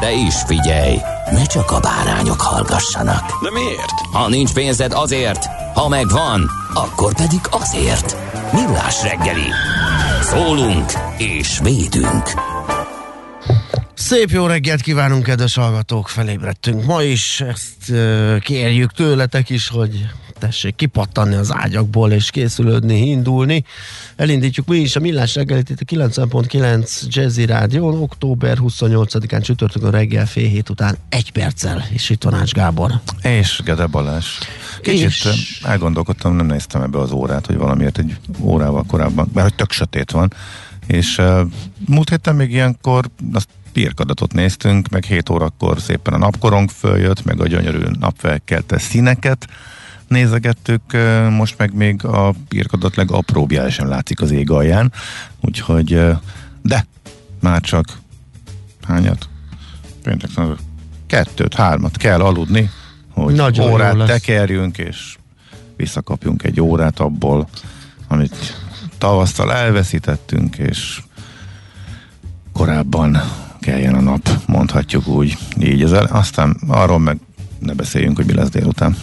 De is figyelj, ne csak a bárányok hallgassanak. De miért? Ha nincs pénzed azért, ha megvan, akkor pedig azért. Millás reggeli. Szólunk és védünk. Szép jó reggelt kívánunk, kedves hallgatók, felébredtünk ma is, ezt kérjük tőletek is, hogy tessék kipattanni az ágyakból és készülődni, indulni. Elindítjuk mi is a Millás reggelit itt a 90.9 Jazzy Rádió, október 28-án csütörtökön reggel fél hét után egy perccel, és itt van Ács Gábor. És Gede Balázs. Kicsit És- elgondolkodtam, nem néztem ebbe az órát, hogy valamiért egy órával korábban, mert hogy tök sötét van. És uh, múlt héten még ilyenkor azt pirkadatot néztünk, meg 7 órakor szépen a napkorong följött, meg a gyönyörű napfelkelte színeket nézegettük, most meg még a pirkadat legapróbbjája sem látszik az ég alján, úgyhogy de már csak hányat? Péntek kettőt, hármat kell aludni, hogy Nagyon órát tekerjünk, és visszakapjunk egy órát abból, amit tavasztal elveszítettünk, és korábban keljen a nap, mondhatjuk úgy. Így ezzel. Aztán arról meg ne beszéljünk, hogy mi lesz délután.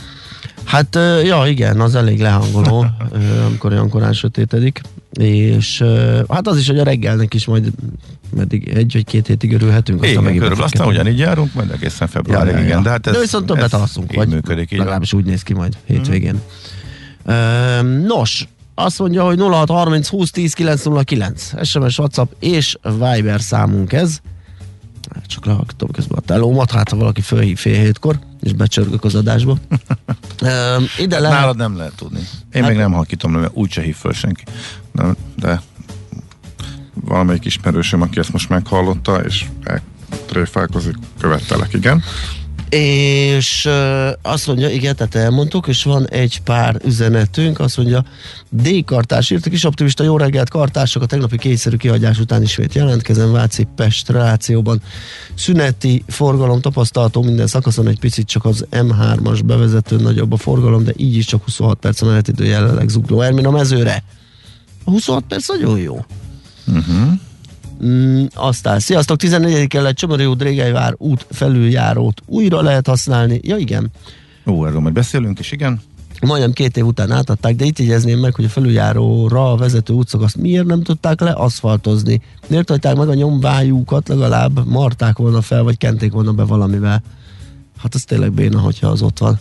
Hát, ja igen, az elég lehangoló, amikor olyan korán sötétedik, és hát az is, hogy a reggelnek is majd meddig egy vagy két hétig örülhetünk. Igen, megint körülbelül aztán ugyanígy járunk, majd egészen februárig, Ja, ja, ja. igen. De, hát ez, De viszont többet alszunk, vagy működik, így van. legalábbis úgy néz ki majd hétvégén. Ö, nos, azt mondja, hogy 0630 20 10 909 SMS, WhatsApp és Viber számunk ez. Csak lehallgatom közben a telómat, hát ha valaki fölhív fél hétkor, és becsörgök az adásba. Ö, ide lehet... Nálad nem lehet tudni. Én Hát- még nem halkítom le, mert úgyse hív föl senki. De, de valamelyik ismerősöm, aki ezt most meghallotta, és tréfálkozik, követtelek, igen. És azt mondja, igen, tehát elmondtuk, és van egy pár üzenetünk, azt mondja, D. Kartás írta, kis optimista, jó reggelt, kartások, a tegnapi kényszerű kihagyás után ismét jelentkezem, Váci Pest relációban. Szüneti forgalom tapasztalható minden szakaszon, egy picit csak az M3-as bevezető nagyobb a forgalom, de így is csak 26 perc a menetidő jelenleg zugló Ermin a mezőre. A 26 perc nagyon jó. Mm, aztán, sziasztok, 14 kellett Csomori út, Drégelyvár út felüljárót újra lehet használni. Ja igen, Ó, erről majd beszélünk is, igen. majdnem két év után átadták, de itt jegyezném meg, hogy a felüljáróra vezető útszakaszt miért nem tudták le aszfaltozni. Miért hagyták meg a nyomvájúkat, legalább marták volna fel, vagy kenték volna be valamivel. Hát az tényleg béna, hogyha az ott van.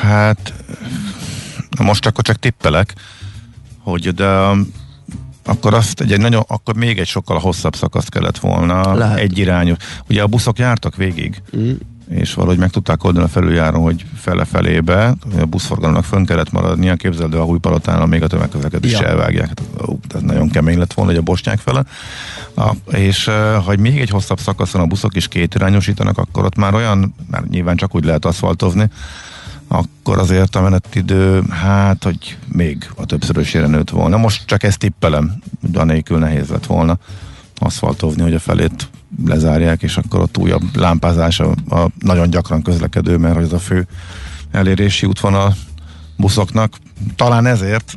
Hát, most akkor csak tippelek, hogy de akkor azt egy, egy nagyon, akkor még egy sokkal hosszabb szakaszt kellett volna, Lehet. egy irányú. Ugye a buszok jártak végig, Mm. és valahogy meg tudták oldani a felüljáron, hogy fele-felébe, a buszforgalomnak fönn kellett maradnia, képzeld el a újpalotánál még a tömegközlekedést Ja. elvágják. Hát, ó, ez nagyon kemény lett volna, hogy a bosnyák fele. A, és hogy még egy hosszabb szakaszon a buszok is két irányosítanak, akkor ott már olyan, már nyilván csak úgy lehet aszfaltozni, akkor azért a menetidő, hát, hogy még a többszörösére nőtt volna. Most csak ezt tippelem, de anélkül nehéz lett volna aszfaltozni, hogy a felét lezárják, és akkor ott újabb lámpázás a, a nagyon gyakran közlekedő, mert hogy ez a fő elérési útvonal buszoknak. Talán ezért,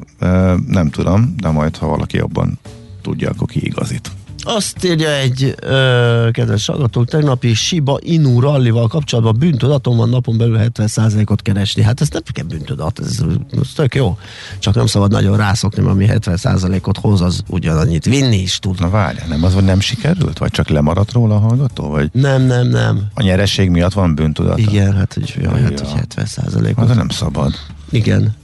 nem tudom, de majd ha valaki abban tudja, akkor kiigazít. Azt írja egy ö, kedves hallgató, tegnapi Shiba Inu rallival kapcsolatban bűntudatom van napon belül 70%-ot keresni. Hát ez nem kell bűntudat, ez, ez tök jó. Csak nem szabad nagyon rászokni, mert ami 70%-ot hoz, az ugyanannyit vinni is tud. Na várjál, nem az, hogy nem sikerült? Vagy csak lemaradt róla a hallgató? Vagy Nem, nem, nem. a nyereség miatt van bűntudata? Igen, hát hogy, jaj, hát, hogy 70 Az ot nem szabad. Igen.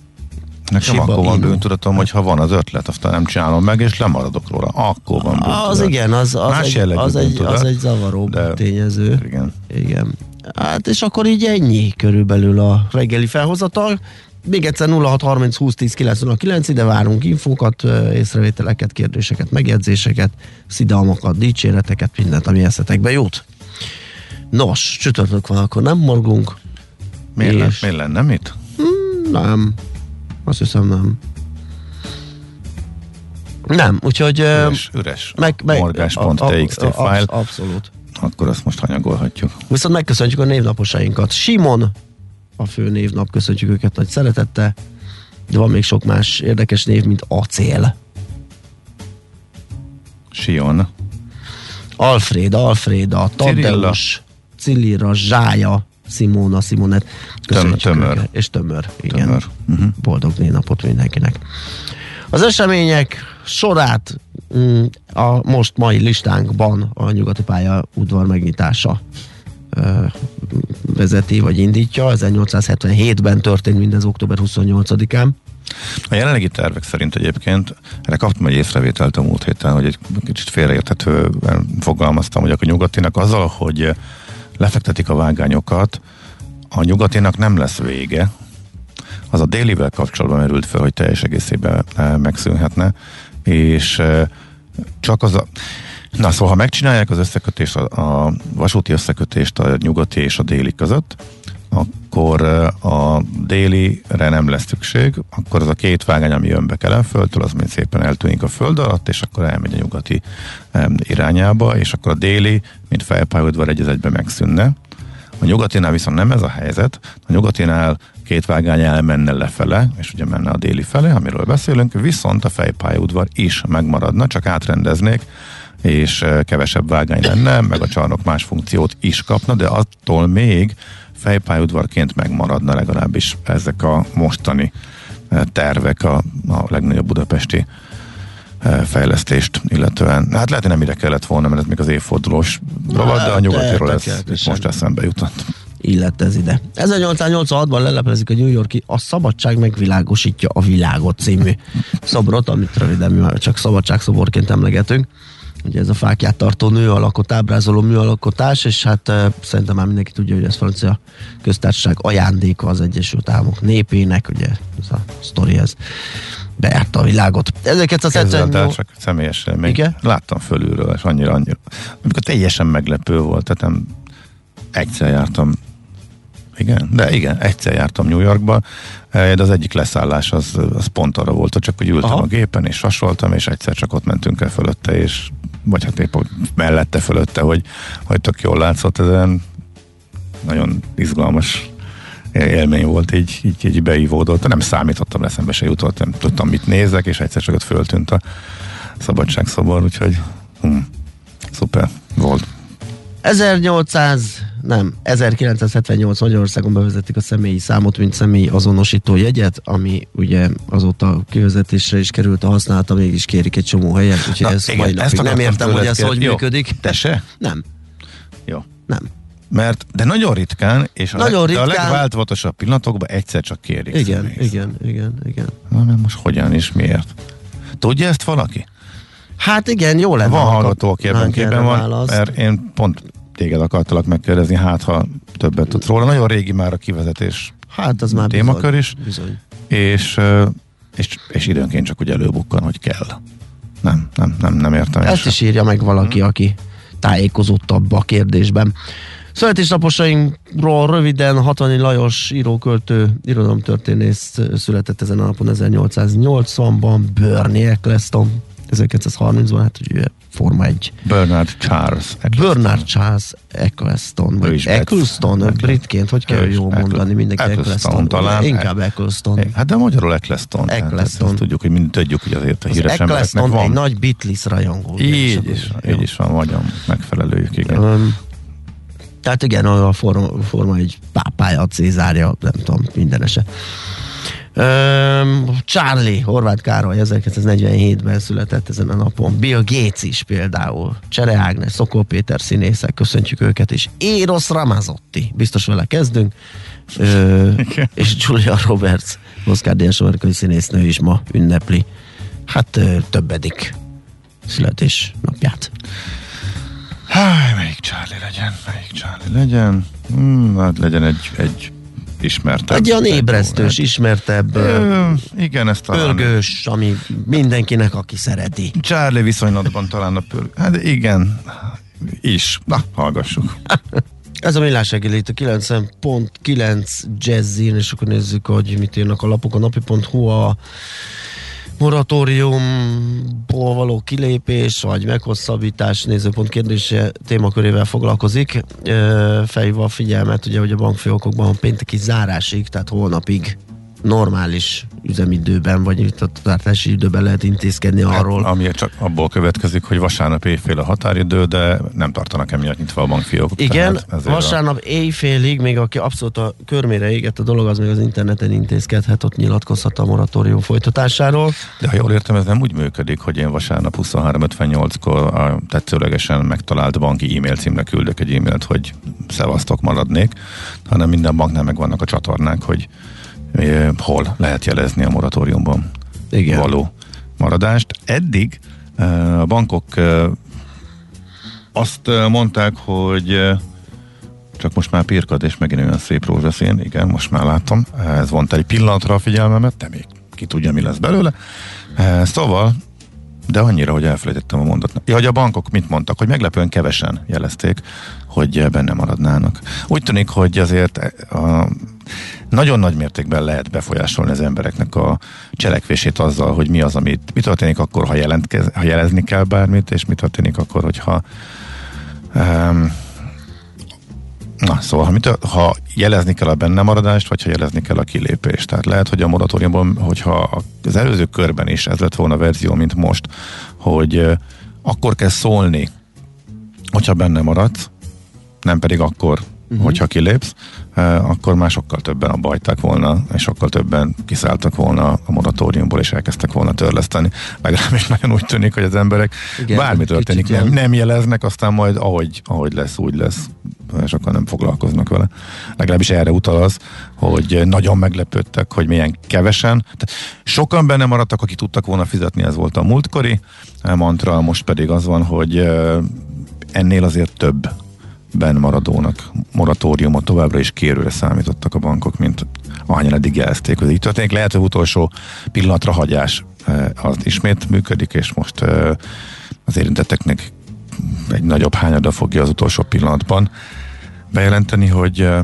Nekem akkor van Inu. bűntudatom, hogy ha van az ötlet, aztán nem csinálom meg, és lemaradok róla. Akkor van bűntudat. Az igen, az, az, Más egy, az, egy, az egy zavaró de- tényező. Igen. Igen. Hát és akkor így ennyi körülbelül a reggeli felhozatal. Még egyszer 0630 20 10 909, ide várunk infókat, észrevételeket, kérdéseket, megjegyzéseket, szidalmakat, dicséreteket, mindent, ami eszetekbe jut. Nos, csütörtök van, akkor nem morgunk. Miért, És- miért lenne mit? Nem. Azt hiszem nem. Nem, úgyhogy... Üres, üres meg, meg, morgás.txt fájl, absz- Abszolút. akkor azt most hanyagolhatjuk. Viszont megköszöntjük a névnaposainkat. Simon, a fő névnap, köszöntjük őket nagy szeretettel. De van még sok más érdekes név, mint Acél. Sion, Alfred, Alfreda, Cirilla. Tadeusz, Cilira, Zsája, Simona, Simonet. Köszönjük Tömör. őket. És tömör. Igen. Tömör. Uh-huh. Boldog névnapot mindenkinek. Az események sorát mm, a most mai listánkban a nyugati pálya udvar megnyitása vezeti vagy indítja. 1877-ben történt mindez október 28-án. A jelenlegi tervek szerint egyébként, erre kaptam egy észrevételt a múlt héten, hogy egy kicsit félreérthetően fogalmaztam, hogy a nyugatinak azzal, hogy lefektetik a vágányokat, a nyugatinak nem lesz vége, az a délivel kapcsolatban merült fel, hogy teljes egészében eh, megszűnhetne, és eh, csak az a... Na szóval, ha megcsinálják az összekötést, a, a vasúti összekötést a nyugati és a déli között, akkor a délire nem lesz szükség, akkor az a két vágány, ami jön be Kelenföldtől, az mind szépen eltűnik a föld alatt, és akkor elmegy a nyugati irányába, és akkor a déli, mint fejpályaudvar egy egybe megszűnne. A nyugatinál viszont nem ez a helyzet. A nyugatinál két vágány elmenne lefele, és ugye menne a déli fele, amiről beszélünk, viszont a fejpályaudvar is megmaradna, csak átrendeznék, és kevesebb vágány lenne, meg a csarnok más funkciót is kapna, de attól még fejpályaudvarként megmaradna legalábbis ezek a mostani eh, tervek a, a legnagyobb budapesti eh, fejlesztést illetően. Hát lehet, hogy nem ide kellett volna, mert ez még az évfordulós rovat, de a Hát, nyugatiról ez most eszembe jutott. Illett ez ide. 1886-ban leleplezik a New Yorki A Szabadság megvilágosítja a világot című szobrot, amit röviden mi már csak szabadságszoborként emlegetünk. Ugye ez a fákját tartó nőalakot ábrázoló műalkotás, és hát e, szerintem már mindenki tudja, hogy ez francia köztársaság ajándéka az Egyesült Államok népének, ugye ez a sztori, ez bejárta a világot. Ezzel 1978... csak személyes élmény. Igen? Láttam fölülről, és annyira, annyira. Amikor teljesen meglepő volt, tehát nem egyszer jártam igen, de igen, egyszer jártam New Yorkba, eh, de az egyik leszállás az, az pont arra volt, hogy csak hogy ültem Aha. a gépen, és sasoltam, és egyszer csak ott mentünk el fölötte, és vagy hát épp mellette fölötte, hogy, hogy tök jól látszott, ez olyan nagyon izgalmas élmény volt, így, így, így beívódott. Nem számítottam, eszembe se jutott, nem tudtam, mit nézek, és egyszer csak ott föltűnt a szabadságszobor, úgyhogy hm, szuper volt. 1800, nem, 1978 Magyarországon bevezetik a személyi számot, mint személyi azonosító jegyet, ami ugye azóta kivezetésre is került a használata, mégis kérik egy csomó helyet, úgyhogy Na, ez igen, mai ezt nem értem, hogy ez hogy Jó. működik. Te se? Nem, Jó. nem. Mert, de nagyon ritkán, és a, Nagyon leg, de a ritkán. legváltozatosabb pillanatokban egyszer csak kérik. Igen, igen, igen, igen. Na, mert most hogyan és miért? Tudja ezt valaki? Hát igen, jó lenne. Van ha hallgató, aki ebben képben van, mert én pont téged akartalak megkérdezni, hát ha többet tudsz róla. Nagyon régi már a kivezetés, Hát az már témakör bizony, is. Bizony. és, és, és időnként csak úgy előbukkan, hogy kell. Nem, nem, nem, nem értem. Ezt is írja meg valaki, aki tájékozottabb a kérdésben. Születésnaposainkról röviden Hatani Lajos íróköltő, irodalomtörténész született ezen a napon 1880-ban, Bernie Eccleston 1930-ban, hát ugye Forma 1. Bernard Charles. Bernard Charles Eccleston, vagy Eccleston, Eccleston. britként, hogy kell jól Eccleston. mondani, mindenki Eccleston Eccleston. talán. Inkább Eccleston. Hát de magyarul Eccleston. Eccleston. Ezt tudjuk, hogy mind tudjuk, hogy azért a híres Eccleston van. egy nagy Beatles rajongó. Így is, így is van, nagyon megfelelőjük, igen. Öm, tehát igen, a forma, forma egy pápája, a Cézárja, nem tudom, mindenese. Charlie, Horváth Károly 1947-ben született ezen a napon. Bill Gates is például. Csere Ágnes, Szokol Péter színészek, köszöntjük őket is. Eros Ramazotti, biztos vele kezdünk. Ö, és Julia Roberts, Oscar Díjas amerikai színésznő is ma ünnepli. Hát ö, többedik születésnapját. Háj, melyik Charlie legyen, melyik Charlie legyen? Hmm, hát legyen egy, egy ismertebb. Egy egy- ébresztős, ismertebb, ö, igen, ezt talán. pörgős, ami mindenkinek, aki szereti. Charlie viszonylatban talán a pörg... Hát igen, is. Na, hallgassuk. Ez a millás reggeli itt a 90.9 jazzin, és akkor nézzük, hogy mit írnak a lapok. A napi.hu a moratóriumból való kilépés, vagy meghosszabbítás nézőpont kérdése témakörével foglalkozik. Felhívva a figyelmet, ugye, hogy a bankfiókokban a pénteki zárásig, tehát holnapig normális üzemidőben, vagy itt a tartási időben lehet intézkedni arról. Hát, ami csak abból következik, hogy vasárnap éjfél a határidő, de nem tartanak emiatt nyitva a bankfiókok. Igen, vasárnap éjfélig, még aki abszolút a körmére égett a dolog, az még az interneten intézkedhet, ott nyilatkozhat a moratórium folytatásáról. A, de ha jól értem, ez nem úgy működik, hogy én vasárnap 23.58-kor a tetszőlegesen megtalált banki e-mail címre küldök egy e-mailt, hogy szevasztok maradnék, hanem minden banknál megvannak a csatornák, hogy hol lehet jelezni a moratóriumban Igen. való maradást. Eddig a bankok azt mondták, hogy csak most már pirkad, és megint olyan szép rózsaszín, igen, most már látom. Ez vont egy pillanatra a figyelmemet, de még ki tudja, mi lesz belőle. Szóval, de annyira, hogy elfelejtettem a mondatnak. Ja, hogy a bankok mit mondtak, hogy meglepően kevesen jelezték, hogy benne maradnának. Úgy tűnik, hogy azért a, nagyon nagy mértékben lehet befolyásolni az embereknek a cselekvését azzal, hogy mi az, amit, mi történik akkor, ha, jelentkez, ha jelezni kell bármit, és mi történik akkor, hogyha um, Na, szóval, ha, mit, ha jelezni kell a benne maradást, vagy ha jelezni kell a kilépést. Tehát lehet, hogy a moratóriumban, hogyha az előző körben is ez lett volna a verzió, mint most, hogy akkor kell szólni, hogyha benne maradsz, nem pedig akkor, uh-huh. hogyha kilépsz, uh, akkor már sokkal többen abba hagyták volna, és sokkal többen kiszálltak volna a moratóriumból, és elkezdtek volna törleszteni. Legalábbis nagyon úgy tűnik, hogy az emberek Igen, bármi történik, nem, nem jeleznek, aztán majd ahogy, ahogy lesz, úgy lesz, akkor nem foglalkoznak vele. Legalábbis erre utal az, hogy nagyon meglepődtek, hogy milyen kevesen. Tehát sokan benne maradtak, akik tudtak volna fizetni, ez volt a múltkori mantra, most pedig az van, hogy eh, ennél azért több ben maradónak moratóriumot továbbra is kérőre számítottak a bankok, mint ahányan eddig jelezték, hogy így történik. Lehet, hogy utolsó pillanatra hagyás eh, az ismét működik, és most eh, az érintetteknek egy nagyobb hányada fogja az utolsó pillanatban bejelenteni, hogy eh,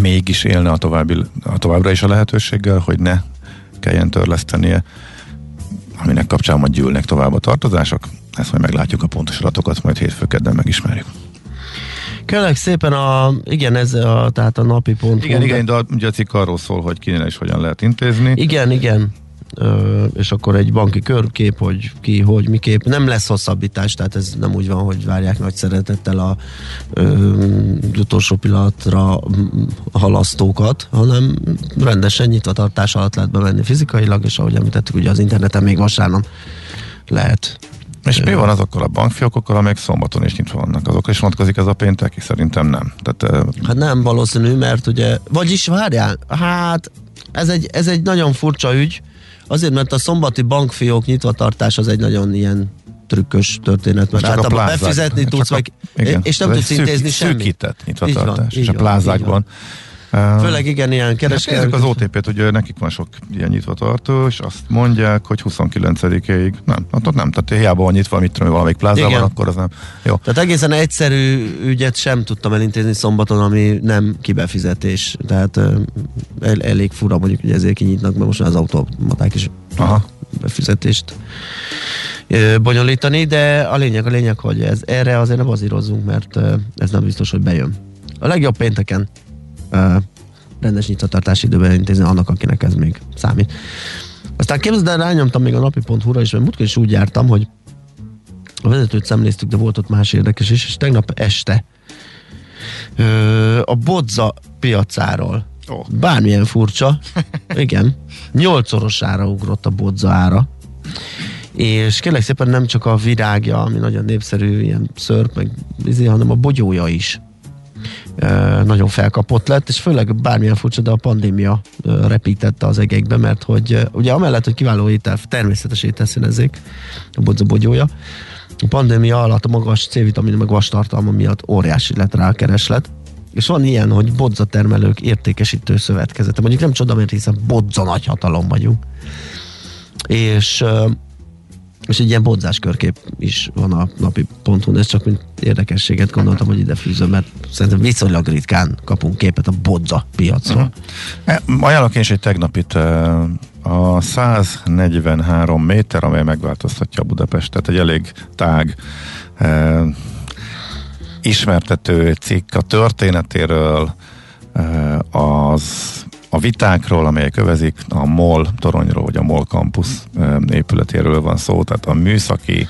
mégis élne a, további, a továbbra is a lehetőséggel, hogy ne kelljen törlesztenie, aminek kapcsán majd gyűlnek tovább a tartozások. Ezt majd meglátjuk a pontos adatokat, majd hétfő kedden megismerjük. Kérlek szépen a, igen, ez a, tehát a napi pont. Igen, igen, de a- ugye a cikk arról szól, hogy kinél is hogyan lehet intézni. Igen, igen. Ö, és akkor egy banki körkép, hogy ki, hogy, miképp. Nem lesz hosszabbítás, tehát ez nem úgy van, hogy várják nagy szeretettel a ö, utolsó pillanatra halasztókat, hanem rendesen nyitvatartás alatt lehet bemenni fizikailag, és ahogy említettük, ugye az interneten még vasárnap lehet. És mi van azokkal a bankfiókokkal, amelyek szombaton is nyitva vannak? Azokra is vonatkozik ez a pénteki? Szerintem nem. Tehát Hát nem valószínű, mert ugye, vagyis várjál, hát ez egy, ez egy nagyon furcsa ügy, azért, mert a szombati bankfiók nyitvatartás az egy nagyon ilyen trükkös történet, mert a általában plázák- befizetni tudsz, a- meg, igen. és nem tudsz szűk- intézni semmit. Szűkített Így van, nyitvatartás. így És a van, így plázákban. Főleg igen, ilyen Hát kereskedelmi. Nézzük az OTP-t, hogy nekik van sok ilyen nyitva tartó, és azt mondják, hogy 29-ig. Nem, hát ott nem, tehát hiába van nyitva, mit tudom, valamelyik plázában, Igen. akkor az nem. Jó. Tehát egészen egyszerű ügyet sem tudtam elintézni szombaton, ami nem kibefizetés. Tehát el, elég fura mondjuk, hogy ezért kinyitnak, mert most az automaták is Aha. befizetést bonyolítani, de a lényeg a lényeg, hogy ez erre azért nem bazírozzunk, mert ez nem biztos, hogy bejön. A legjobb pénteken rendes nyitvatartási időben intézni annak, akinek ez még számít. Aztán képzeld el, rányomtam még a napi.hu-ra, és mert múltkor is úgy jártam, hogy a vezetőt szemléztük, de volt ott más érdekes is, és tegnap este ö, a Bodza piacáról. Ó. bármilyen furcsa, igen, nyolcszorosára ugrott a Bodza ára, és kérlek szépen nem csak a virágja, ami nagyon népszerű, ilyen szörp, meg izé, hanem a bogyója is nagyon felkapott lett, és főleg bármilyen furcsa, de a pandémia repítette az egekbe, mert hogy ugye amellett, hogy kiváló étel, természetes ételszínezzék, a bodza bogyója, a pandémia alatt a magas C-vitamin meg vastartalma miatt óriási lett rá a kereslet, és van ilyen, hogy bodza termelők értékesítő szövetkezete. Mondjuk nem csoda, mert hiszen bodza nagy hatalom vagyunk. És és egy ilyen bodzás körkép is van a napi ponton, ez csak mint érdekességet gondoltam, hogy ide fűzöm, mert szerintem viszonylag ritkán kapunk képet a bodza piacról. E, Ajánlok én is egy tegnapit e, a 143 méter, amely megváltoztatja a Budapestet, egy elég tág e, ismertető cikk a történetéről, e, az a vitákról, amelyek övezik, a MOL toronyról, vagy a MOL campus e, épületéről van szó, tehát a műszaki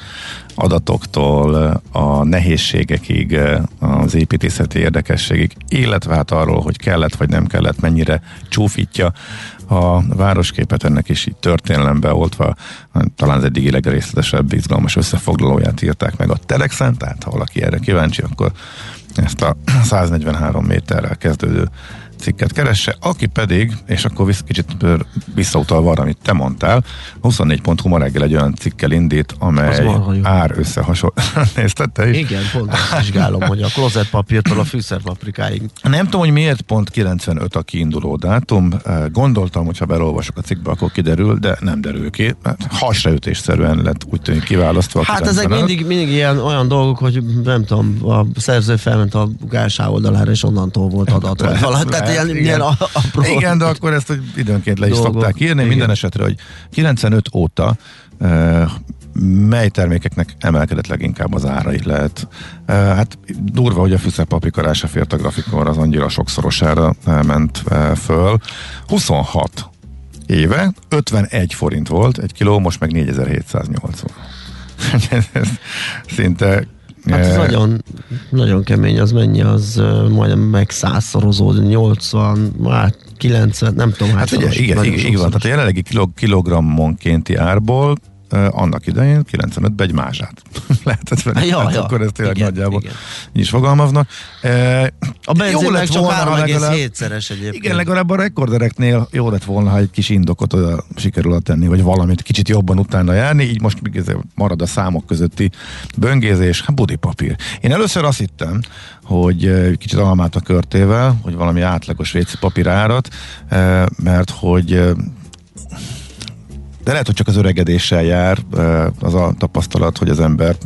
adatoktól a nehézségekig, az építészeti érdekességig, illetve hát arról, hogy kellett vagy nem kellett, mennyire csúfítja a városképet, ennek is így történelembe oltva, talán az eddigi legrészletesebb, izgalmas összefoglalóját írták meg a Telexen, tehát ha valaki erre kíváncsi, akkor ezt a 143 méterrel kezdődő cikket keresse, aki pedig, és akkor visz, kicsit visszautalva arra, amit te mondtál, 24.hu ma reggel egy olyan cikkel indít, amely ár összehasonlítás. Nézted te is? Igen, pont azt vizsgálom, hogy a klozetpapírtól a fűszerpaprikáig. Nem tudom, hogy miért pont 95 a kiinduló dátum. Gondoltam, hogy ha belolvasok a cikkbe, akkor kiderül, de nem derül ki. Hát Hasraütésszerűen lett úgy tűnik kiválasztva. Hát ezek 95. mindig, mindig ilyen olyan dolgok, hogy nem tudom, a szerző felment a gálsá oldalára, és onnantól volt adat. Vagy valami, tehát ilyen, igen. ilyen a- apró Igen, de akkor ezt időnként le is dolgok. szokták írni. Igen. Minden esetre, hogy 95 óta uh, mely termékeknek emelkedett leginkább az árai lehet. Uh, hát durva, hogy a fűszerpaprikarás se fért a grafikonra, az annyira sokszorosára ment uh, föl. 26 éve 51 forint volt egy kiló, most meg 4780. Ez Szinte Hát ez nagyon, nagyon kemény, az mennyi, az majdnem meg százszorozód, 80, hát 90, nem tudom, Hát ugye, igen, igen, igen van, tehát a jelenlegi kilog, kilogrammonkénti árból annak idején 95-ben egy mázsát lehetett venni. Ja, hát ja. akkor ez tényleg Igen, nagyjából igen. így is fogalmaznak. Uh, A benzin meg lett csak volna, ha legalább- 3,7-szeres egyébként. igen, legalább a rekordereknél jó lett volna, ha egy kis indokot oda sikerül tenni, vagy valamit kicsit jobban utána járni, így most marad a számok közötti böngézés, hát budipapír. Én először azt hittem, hogy kicsit almát a körtével, hogy valami átlagos papír árat, mert hogy de lehet, hogy csak az öregedéssel jár az a tapasztalat, hogy az ember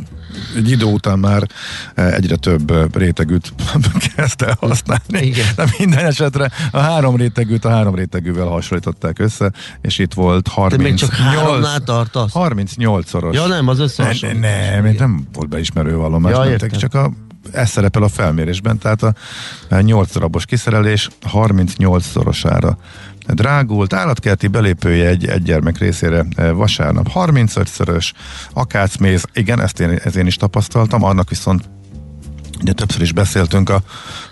egy idő után már egyre több rétegűt kezd el használni. Igen. De minden esetre a három rétegűt a három rétegűvel hasonlították össze, és itt volt Te 38... még csak háromnál tartasz? 38-szoros. Ja nem, az összehasonlítás. ne, nem, nem volt beismerő vallomás, Ja, értem. csak a ez szerepel a felmérésben, tehát a 8 darabos kiszerelés 38 szorosára drágult. Állatkerti belépője egy, egy gyermek részére eh, vasárnap. 35-szörös, akácméz, igen, ezt én, ezt én is tapasztaltam, annak viszont Ugye többször is beszéltünk a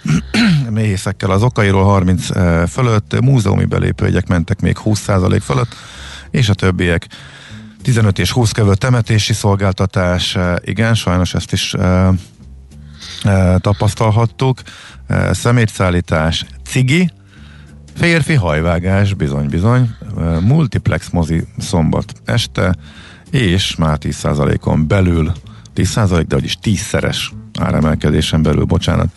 méhészekkel az okairól 30 eh, fölött, múzeumi belépőjegyek mentek még 20% fölött, és a többiek 15 és 20 kövő temetési szolgáltatás, eh, igen, sajnos ezt is eh, eh, tapasztalhattuk, eh, szemétszállítás, cigi, férfi hajvágás, bizony-bizony, multiplex mozi szombat este, és már 10%-on belül, 10% de vagyis 10-szeres áremelkedésen belül, bocsánat,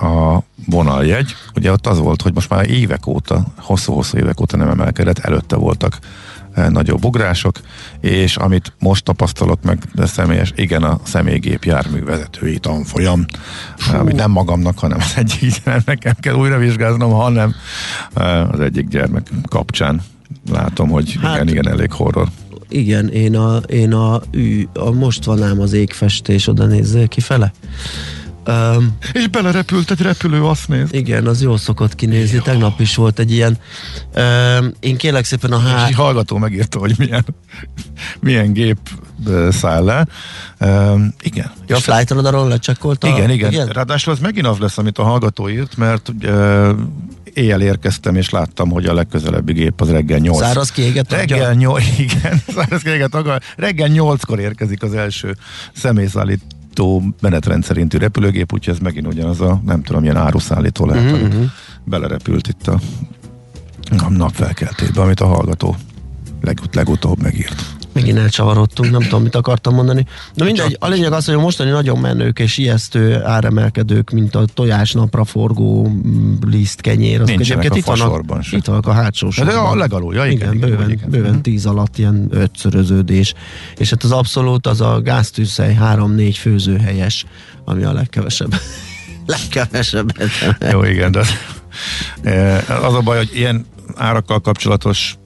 a vonaljegy. Ugye ott az volt, hogy most már évek óta, hosszú-hosszú évek óta nem emelkedett, előtte voltak nagyobb ugrások, és amit most tapasztalok meg, de személyes, igen, a személygép jármű vezetői tanfolyam, eh, amit nem magamnak, hanem az egyik, nekem kell újra vizsgáznom, hanem eh, az egyik gyermek kapcsán látom, hogy Hát- igen, igen, elég horror. Igen, én a, én a, ű, a most van ám az égfestés, oda nézzél kifele. Um, És belerepült egy repülő, azt néz. igen, az jól szokott kinézni. Tegnap is volt egy ilyen. Um, én kérlek szépen a És há... egy hallgató megírta, hogy milyen, milyen gép száll le. Um, igen. Ja, a Flight Radaron lecsekkolta? Igen, igen, igen. Ráadásul az megint az lesz, amit a hallgató írt, mert uh, éjjel érkeztem, és láttam, hogy a legközelebbi gép az reggel 8. Száraz kiégett Reggel adja? 8, igen, száraz kiégett. Reggel 8-kor érkezik az első személyszállító menetrend szerintű repülőgép, úgyhogy ez megint ugyanaz a, nem tudom, milyen áruszállító lehet, Mhm, mm-hmm. belerepült itt a, a napfelkeltében, amit a hallgató leg, legutóbb megírt. Megint elcsavarodtunk, nem tudom, mit akartam mondani. Na mindegy, a lényeg az, hogy a mostani nagyon menők és ijesztő áremelkedők, mint a tojás napra forgó mm, liszt kenyér, azok Nincsenek egyébként a itt vannak, se. itt vannak a hátsó De a sorban. legalul, ja, igen, igen, igen, bőven, igen. bőven Mhm. tíz alatt ilyen ötszöröződés. És hát az abszolút az a gáztűzhely három-négy főzőhelyes, ami a legkevesebb. legkevesebb. Jó, igen, de eh, az a baj, hogy ilyen árakkal kapcsolatos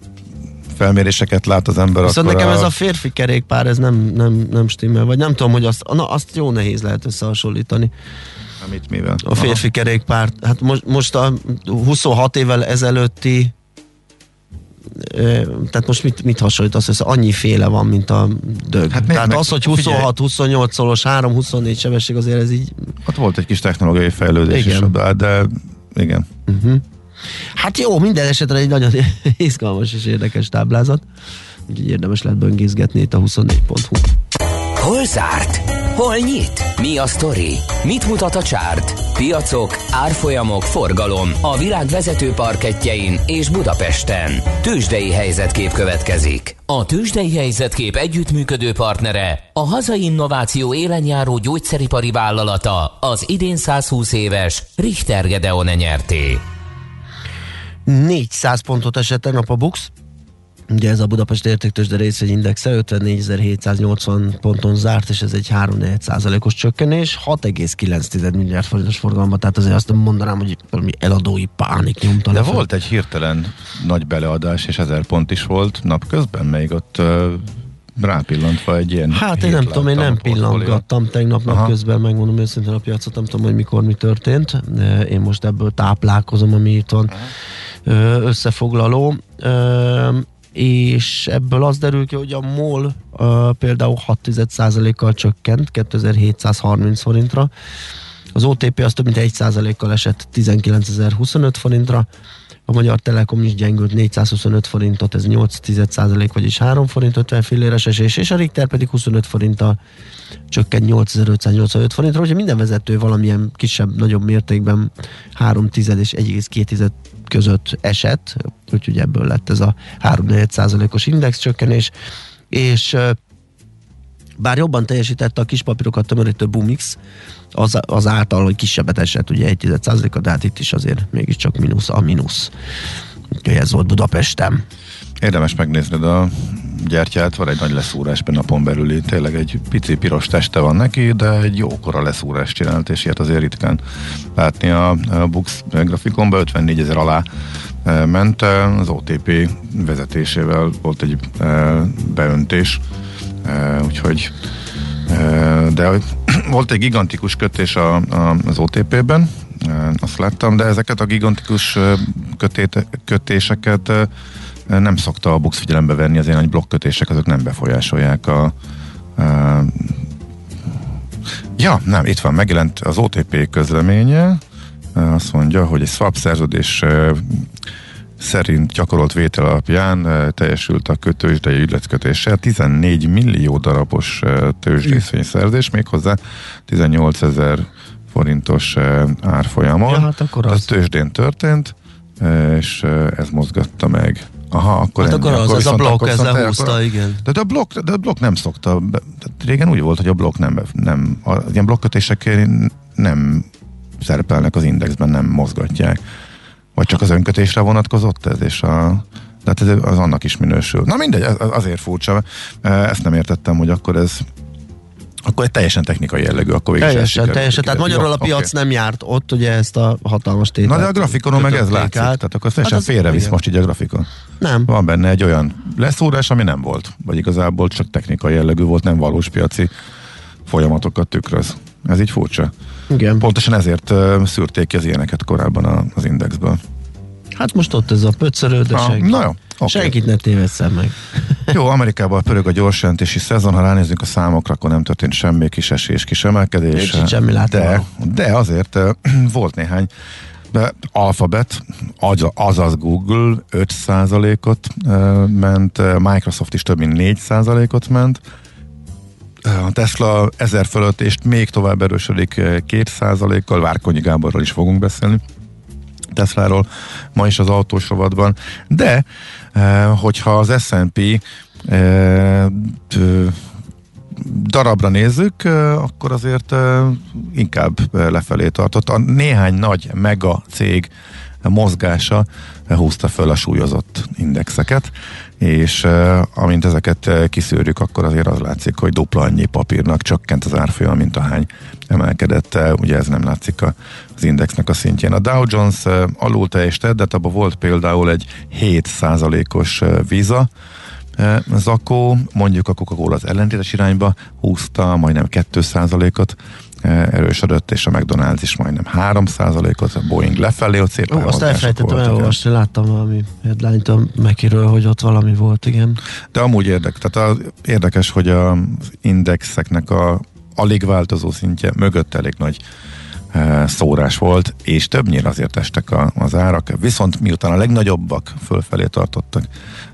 felméréseket lát az ember, Viszont akkor nekem a, ez a férfi kerékpár, ez nem, nem, nem stimmel, vagy nem tudom, hogy azt, na, azt jó nehéz lehet összehasonlítani. Amit mivel? A férfi kerékpár, hát most, most a 26 évvel ezelőtti tehát most mit, mit hasonlítasz össze? Annyi féle van, mint a dög. Hát Hát tehát meg, az, hogy figyelj. 26-28 szolos, 3-24 sebesség azért ez így... Aha, ott volt egy kis technológiai fejlődés Igen. is, de, de igen. Hát jó, minden esetre egy nagyon izgalmas és érdekes táblázat. Úgyhogy érdemes lehet böngészgetni itt a 24.hu. Hol zárt? Hol nyit? Mi a sztori? Mit mutat a csárt? Piacok, árfolyamok, forgalom a világ vezető parketjein és Budapesten. Tősdei helyzetkép következik. A Tősdei helyzetkép együttműködő partnere, a hazai innováció élenjáró gyógyszeripari vállalata, az idén 120 éves Richter Gedeon nyerté. 400 pontot esett tegnap a Bux. Ugye ez a Budapest értéktősde részvényindexe 54.780 ponton zárt, és ez egy 3 os csökkenés, 6,9 milliárd forintos forgalomba, tehát azért azt mondanám, hogy valami eladói pánik nyomta De volt egy hirtelen nagy beleadás, és ezer pont is volt napközben, még ott rápillantva egy ilyen Hát én nem tudom, én nem pillantgattam tegnap Aha. nap közben, megmondom őszintén a piacot, nem tudom, hogy mikor mi történt. Én most ebből táplálkozom, ami itt van ö, összefoglaló. És ebből az derül ki, hogy a MOL például 6,1%-kal csökkent 2730 forintra, az OTP az több mint 1%-kal esett 19.025 forintra, a Magyar Telekom is gyengült 425 forintot, ez 8% vagyis 3 forint 50 filléres esés, és a Richter pedig 25 forinttal csökkent 8585 forintra, úgyhogy minden vezető valamilyen kisebb, nagyobb mértékben 3 tized és 1,2 között esett, úgyhogy ebből lett ez a 3 os index csökkenés, és bár jobban teljesítette a kis papírokat tömörítő Bumix, az, az által, hogy kisebbet esett, ugye 1 a de hát itt is azért mégiscsak mínusz a mínusz. Úgyhogy ez volt Budapesten. Érdemes megnézned a gyertyát, van egy nagy leszúrás be napon belüli, tényleg egy pici piros teste van neki, de egy jókora leszúrást csinált, és ilyet azért ritkán látni a, a Bux grafikonban, 54 ezer alá e, ment, az OTP vezetésével volt egy e, beöntés, úgyhogy de volt egy gigantikus kötés a, a, az OTP-ben, azt láttam, de ezeket a gigantikus kötét, kötéseket nem szokta a Bux figyelembe venni, az ilyen nagy blokkkötések, azok nem befolyásolják a, a Ja, nem, itt van, megjelent az OTP közleménye, azt mondja, hogy egy swap szerződés szerint gyakorolt vétel alapján teljesült a kötősdei ügyletkötéssel 14 millió darabos tőzsdészvényszerzés, méghozzá 18 ezer forintos árfolyamon. Ja, hát akkor Ez az. tőzsdén történt, és ez mozgatta meg. Aha, akkor Hát ennyi. akkor az, ez a viszont blokk akkor ezzel húzta, akkor- igen. de a blokk, de a blokk nem szokta, tehát régen úgy volt, hogy a blokk nem, nem az ilyen blokkötések nem szerepelnek az indexben, nem mozgatják. Vagy csak az önkötésre vonatkozott ez, és a, tehát ez az annak is minősül. Na mindegy, az- azért furcsa. Ezt nem értettem, hogy akkor ez Akkor egy teljesen technikai jellegű, akkor végig Teljesen, teljesen. Tehát magyarul a piac okay. nem járt ott, ugye ezt a hatalmas tételt. Na de a grafikonon meg ez látszik, át. tehát akkor teljesen Hát félrevisz most így a grafikon. Nem. Van benne egy olyan leszúrás, ami nem volt, vagy igazából csak technikai jellegű volt, nem valós piaci folyamatokat tükröz. Ez így furcsa. Igen. Pontosan ezért szűrték ki az ilyeneket korábban az indexből. Hát most ott ez a pöccörő, de Ah, senki, na jó, oké. senkit ne tévesszen meg. Jó, Amerikában pörög a gyorsjelentési szezon, ha ránézzünk a számokra, akkor nem történt semmi kis esés, kis emelkedés. Semmi de, de azért volt néhány de Alphabet, az- azaz Google 5%-ot eh, ment, Microsoft is több mint 4%-ot ment, a Tesla 1000 fölött és még tovább erősödik eh, 2%-kal, Várkonyi Gáborral is fogunk beszélni. Tesláról ma is az autós rovatban, de eh, hogyha az S&P eh, darabra nézzük, eh, akkor azért eh, inkább eh, lefelé tartott. A néhány nagy mega cég mozgása eh, húzta föl a súlyozott indexeket, és amint ezeket kiszűrjük, akkor azért az látszik, hogy dupla annyi papírnak csökkent az árfolyam, mint a hány emelkedett. Ugye ez nem látszik a- az indexnek a szintjén. A Dow Jones alul teljesített, de hát abban volt például egy 7%-os eh, víza, Zakó, mondjuk a Coca-Cola az ellentétes irányba húzta, majdnem 2%-ot eh, erősödött, és a McDonald's is majdnem 3%-ot, a Boeing lefelé, ott szép Ó, azt elfelejtettem elolvasni, láttam valami headline-t a Mekiről, hogy ott valami volt, igen. De amúgy érdek, tehát az érdekes, hogy az indexeknek a alig változó szintje mögött elég nagy eh, szórás volt, és többnyire azért estek a, az árak, viszont miután a legnagyobbak fölfelé tartottak,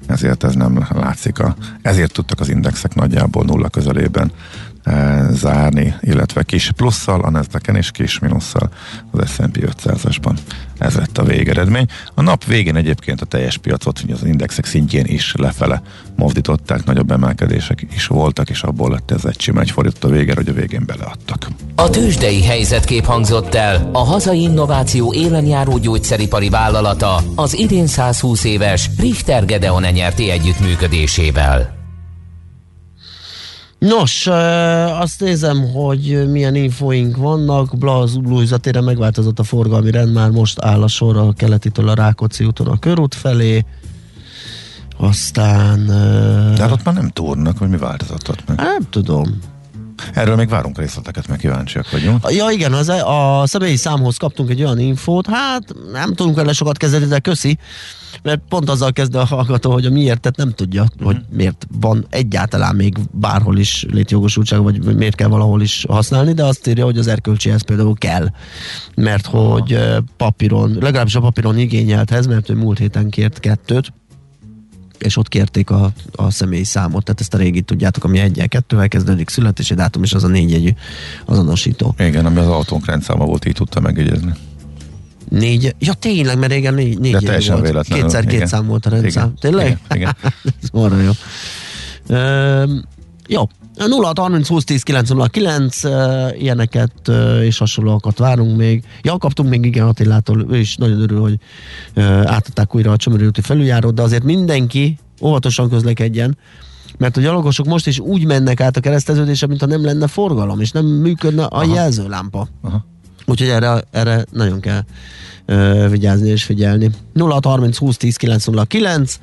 ezért ez nem látszik. A, ezért tudtak az indexek nagyjából nulla közelében eh, zárni, illetve kis plusszal, a nasdaq és kis minusszal az S&P 500-asban. Ez lett a végeredmény. A nap végén egyébként a teljes piacot, az indexek szintjén is lefele mozdították, nagyobb emelkedések is voltak, és abból lett ez egy sima egy fordított a végére, hogy a végén beleadtak. A tőzsdei helyzetkép hangzott el a hazai innováció élenjáró gyógyszeripari vállalata az idén 120 éves Richter Gedeon nyerti együttműködésével. Nos, azt nézem, hogy milyen infoink vannak. Blaz Blújzatére megváltozott a forgalmi rend, már most áll a sor a keletitől a Rákóczi úton a körút felé. Aztán... De hát ott már nem túrnak, hogy mi változott ott meg. nem tudom. Erről még várunk részleteket, meg kíváncsiak vagyunk. Ja igen, az, a személyi számhoz kaptunk egy olyan infót, hát nem tudunk vele sokat kezdeni, de köszi, mert pont azzal kezd a hallgató, hogy a miért, tehát nem tudja, Mhm. uh-huh. hogy miért van egyáltalán még bárhol is létjogosultság, vagy miért kell valahol is használni, de azt írja, hogy az erkölcsihez például kell, mert hogy papíron, legalábbis a papíron igényelthez, mert ő múlt héten kért kettőt, és ott kérték a, a személyi számot, tehát ezt a régit tudjátok, ami egyel kettővel kezdődik, születési dátum, és az a négy jegyű azonosító. Igen, ami az autónk rendszáma volt, így tudta megjegyezni. Négy, ja tényleg, mert régen négy, négy De teljesen volt. véletlenül, Kétszer két szám volt a rendszám. Igen, Tényleg? igen, igen. Ez marra jó. Üm, jó. 0 30 20 10 909 uh, ilyeneket és hasonlóakat várunk még. Ja, kaptunk még igen Attilától, ő is nagyon örül, hogy átadták újra a Csömöri úti felüljárót, de azért mindenki óvatosan közlekedjen, mert a gyalogosok most is úgy mennek át a kereszteződésre, mintha nem lenne forgalom, és nem működne a Aha. jelzőlámpa. Aha. Úgyhogy erre, erre nagyon kell ö, vigyázni és figyelni. 0630 20 10 909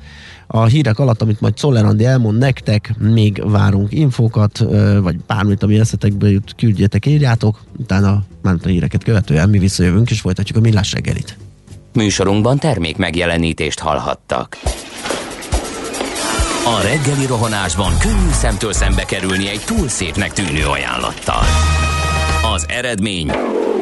a hírek alatt, amit majd Czoller Andi elmond nektek, még várunk infókat, ö, vagy bármit, ami eszetekbe jut, küldjetek, írjátok, utána már a híreket követően mi visszajövünk, és folytatjuk a millás reggelit. Műsorunkban termék megjelenítést hallhattak. A reggeli rohanásban könnyű szemtől szembe kerülni egy túl szépnek tűnő ajánlattal. Az eredmény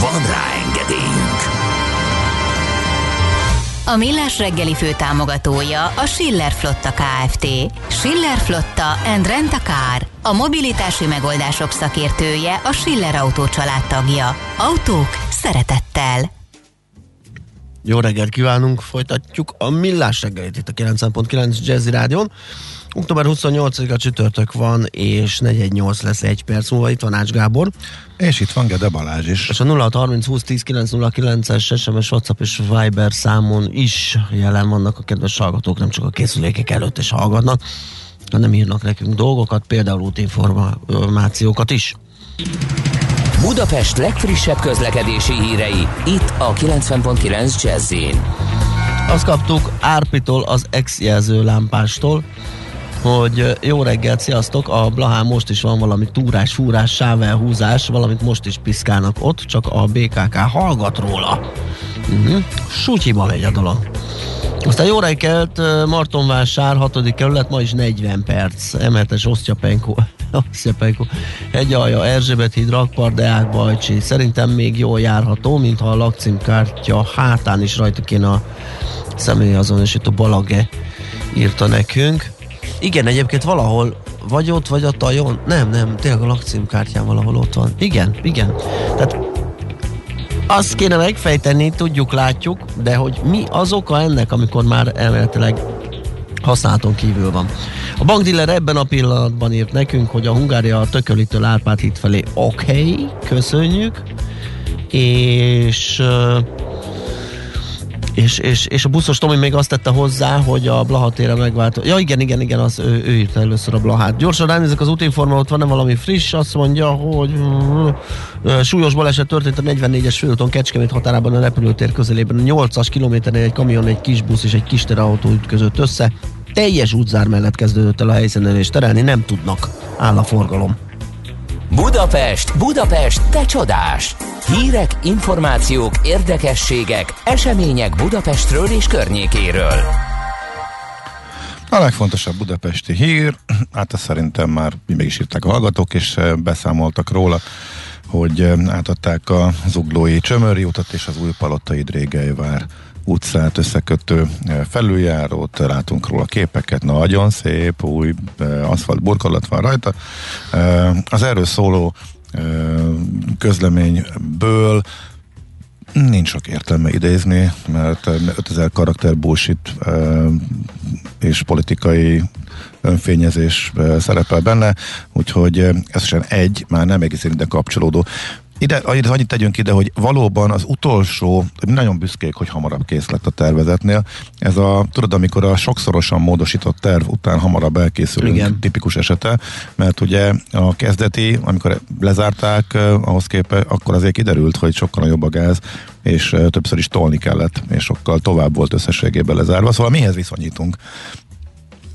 Van rá engedélyünk! A Millás reggeli fő támogatója a Schiller Flotta KFT. Schiller Flotta and Rent a Car. A mobilitási megoldások szakértője a Schiller Autó tagja. Autók szeretettel. Jó reggelt kívánunk, folytatjuk a Millás reggelit itt a 9.9 Jazzy Rádion. Október 28-a csütörtök van, és 418 lesz egy perc múlva. Itt van Ács Gábor. És itt van Gede Balázs is. És a 0630 20 10 909-es SMS, WhatsApp és Viber számon is jelen vannak a kedves hallgatók, nem csak a készülékek előtt is hallgatnak, hanem írnak nekünk dolgokat, például útinformációkat is. Budapest legfrissebb közlekedési hírei, itt a 90.9 jazz Azt kaptuk Árpitól, az ex-jelző lámpástól, hogy jó reggelt, sziasztok, a Blahán most is van valami túrás, fúrás, sávelhúzás, valamit most is piszkálnak ott, csak a BKK hallgat róla. Uh-huh. Sutyiba megy a dolog. Aztán jó reggelt, Martonvásár, 6. kerület, ma is 40 perc, emeltes Osztyapenko, Osztyapenko, Hegyalja, Erzsébet híd, Rakpar, Deák, Bajcsi. Szerintem még jól járható, mintha a lakcímkártya hátán is rajta kéne a személyazonosító Balage írta nekünk. Igen, egyébként valahol vagy ott, vagy a tajon. Nem, nem, tényleg a lakcímkártyán valahol ott van. Igen, igen. Tehát azt kéne megfejteni, tudjuk, látjuk, de hogy mi az oka ennek, amikor már elméletileg használaton kívül van. A bankdiller ebben a pillanatban írt nekünk, hogy a Hungária a Tökölitől Árpád híd felé oké, okay, köszönjük, és és, és, és a buszos Tomi még azt tette hozzá, hogy a Blaha tére megváltó. Ja igen, igen, igen, az ő, ő írta először a Blahát. Gyorsan ránézek az útinforma, ott van-e valami friss, azt mondja, hogy súlyos baleset történt a 44-es főúton Kecskemét határában a repülőtér közelében. A 8-as kilométernél egy kamion, egy kis busz és egy kis terautó ütközött össze. Teljes útzár mellett kezdődött el a helyszínen, és terelni nem tudnak. Áll a forgalom. Budapest, Budapest, te csodás! Hírek, információk, érdekességek, események Budapestről és környékéről. A legfontosabb budapesti hír, hát azt szerintem már meg is írták a hallgatók, és eh, beszámoltak róla, hogy eh, átadták a zuglói Csömöri utat és az új palotai Drégelyvár utcát összekötő eh, felüljárót, látunk róla képeket, nagyon szép, új aszfalt burkolat van rajta. Az erről szóló közleményből nincs sok értelme idézni, mert 5000 karakter bullshit és politikai önfényezés szerepel benne, úgyhogy ez sem egy, már nem egészen ide kapcsolódó ide, annyit tegyünk ide, hogy valóban az utolsó, nagyon büszkék, hogy hamarabb kész lett a tervezetnél. Ez a, tudod, amikor a sokszorosan módosított terv után hamarabb elkészülünk, Igen. tipikus esete, mert ugye a kezdeti, amikor lezárták, eh, ahhoz képest, akkor azért kiderült, hogy sokkal nagyobb a gáz, és eh, többször is tolni kellett, és sokkal tovább volt összességében lezárva. Szóval mihez viszonyítunk?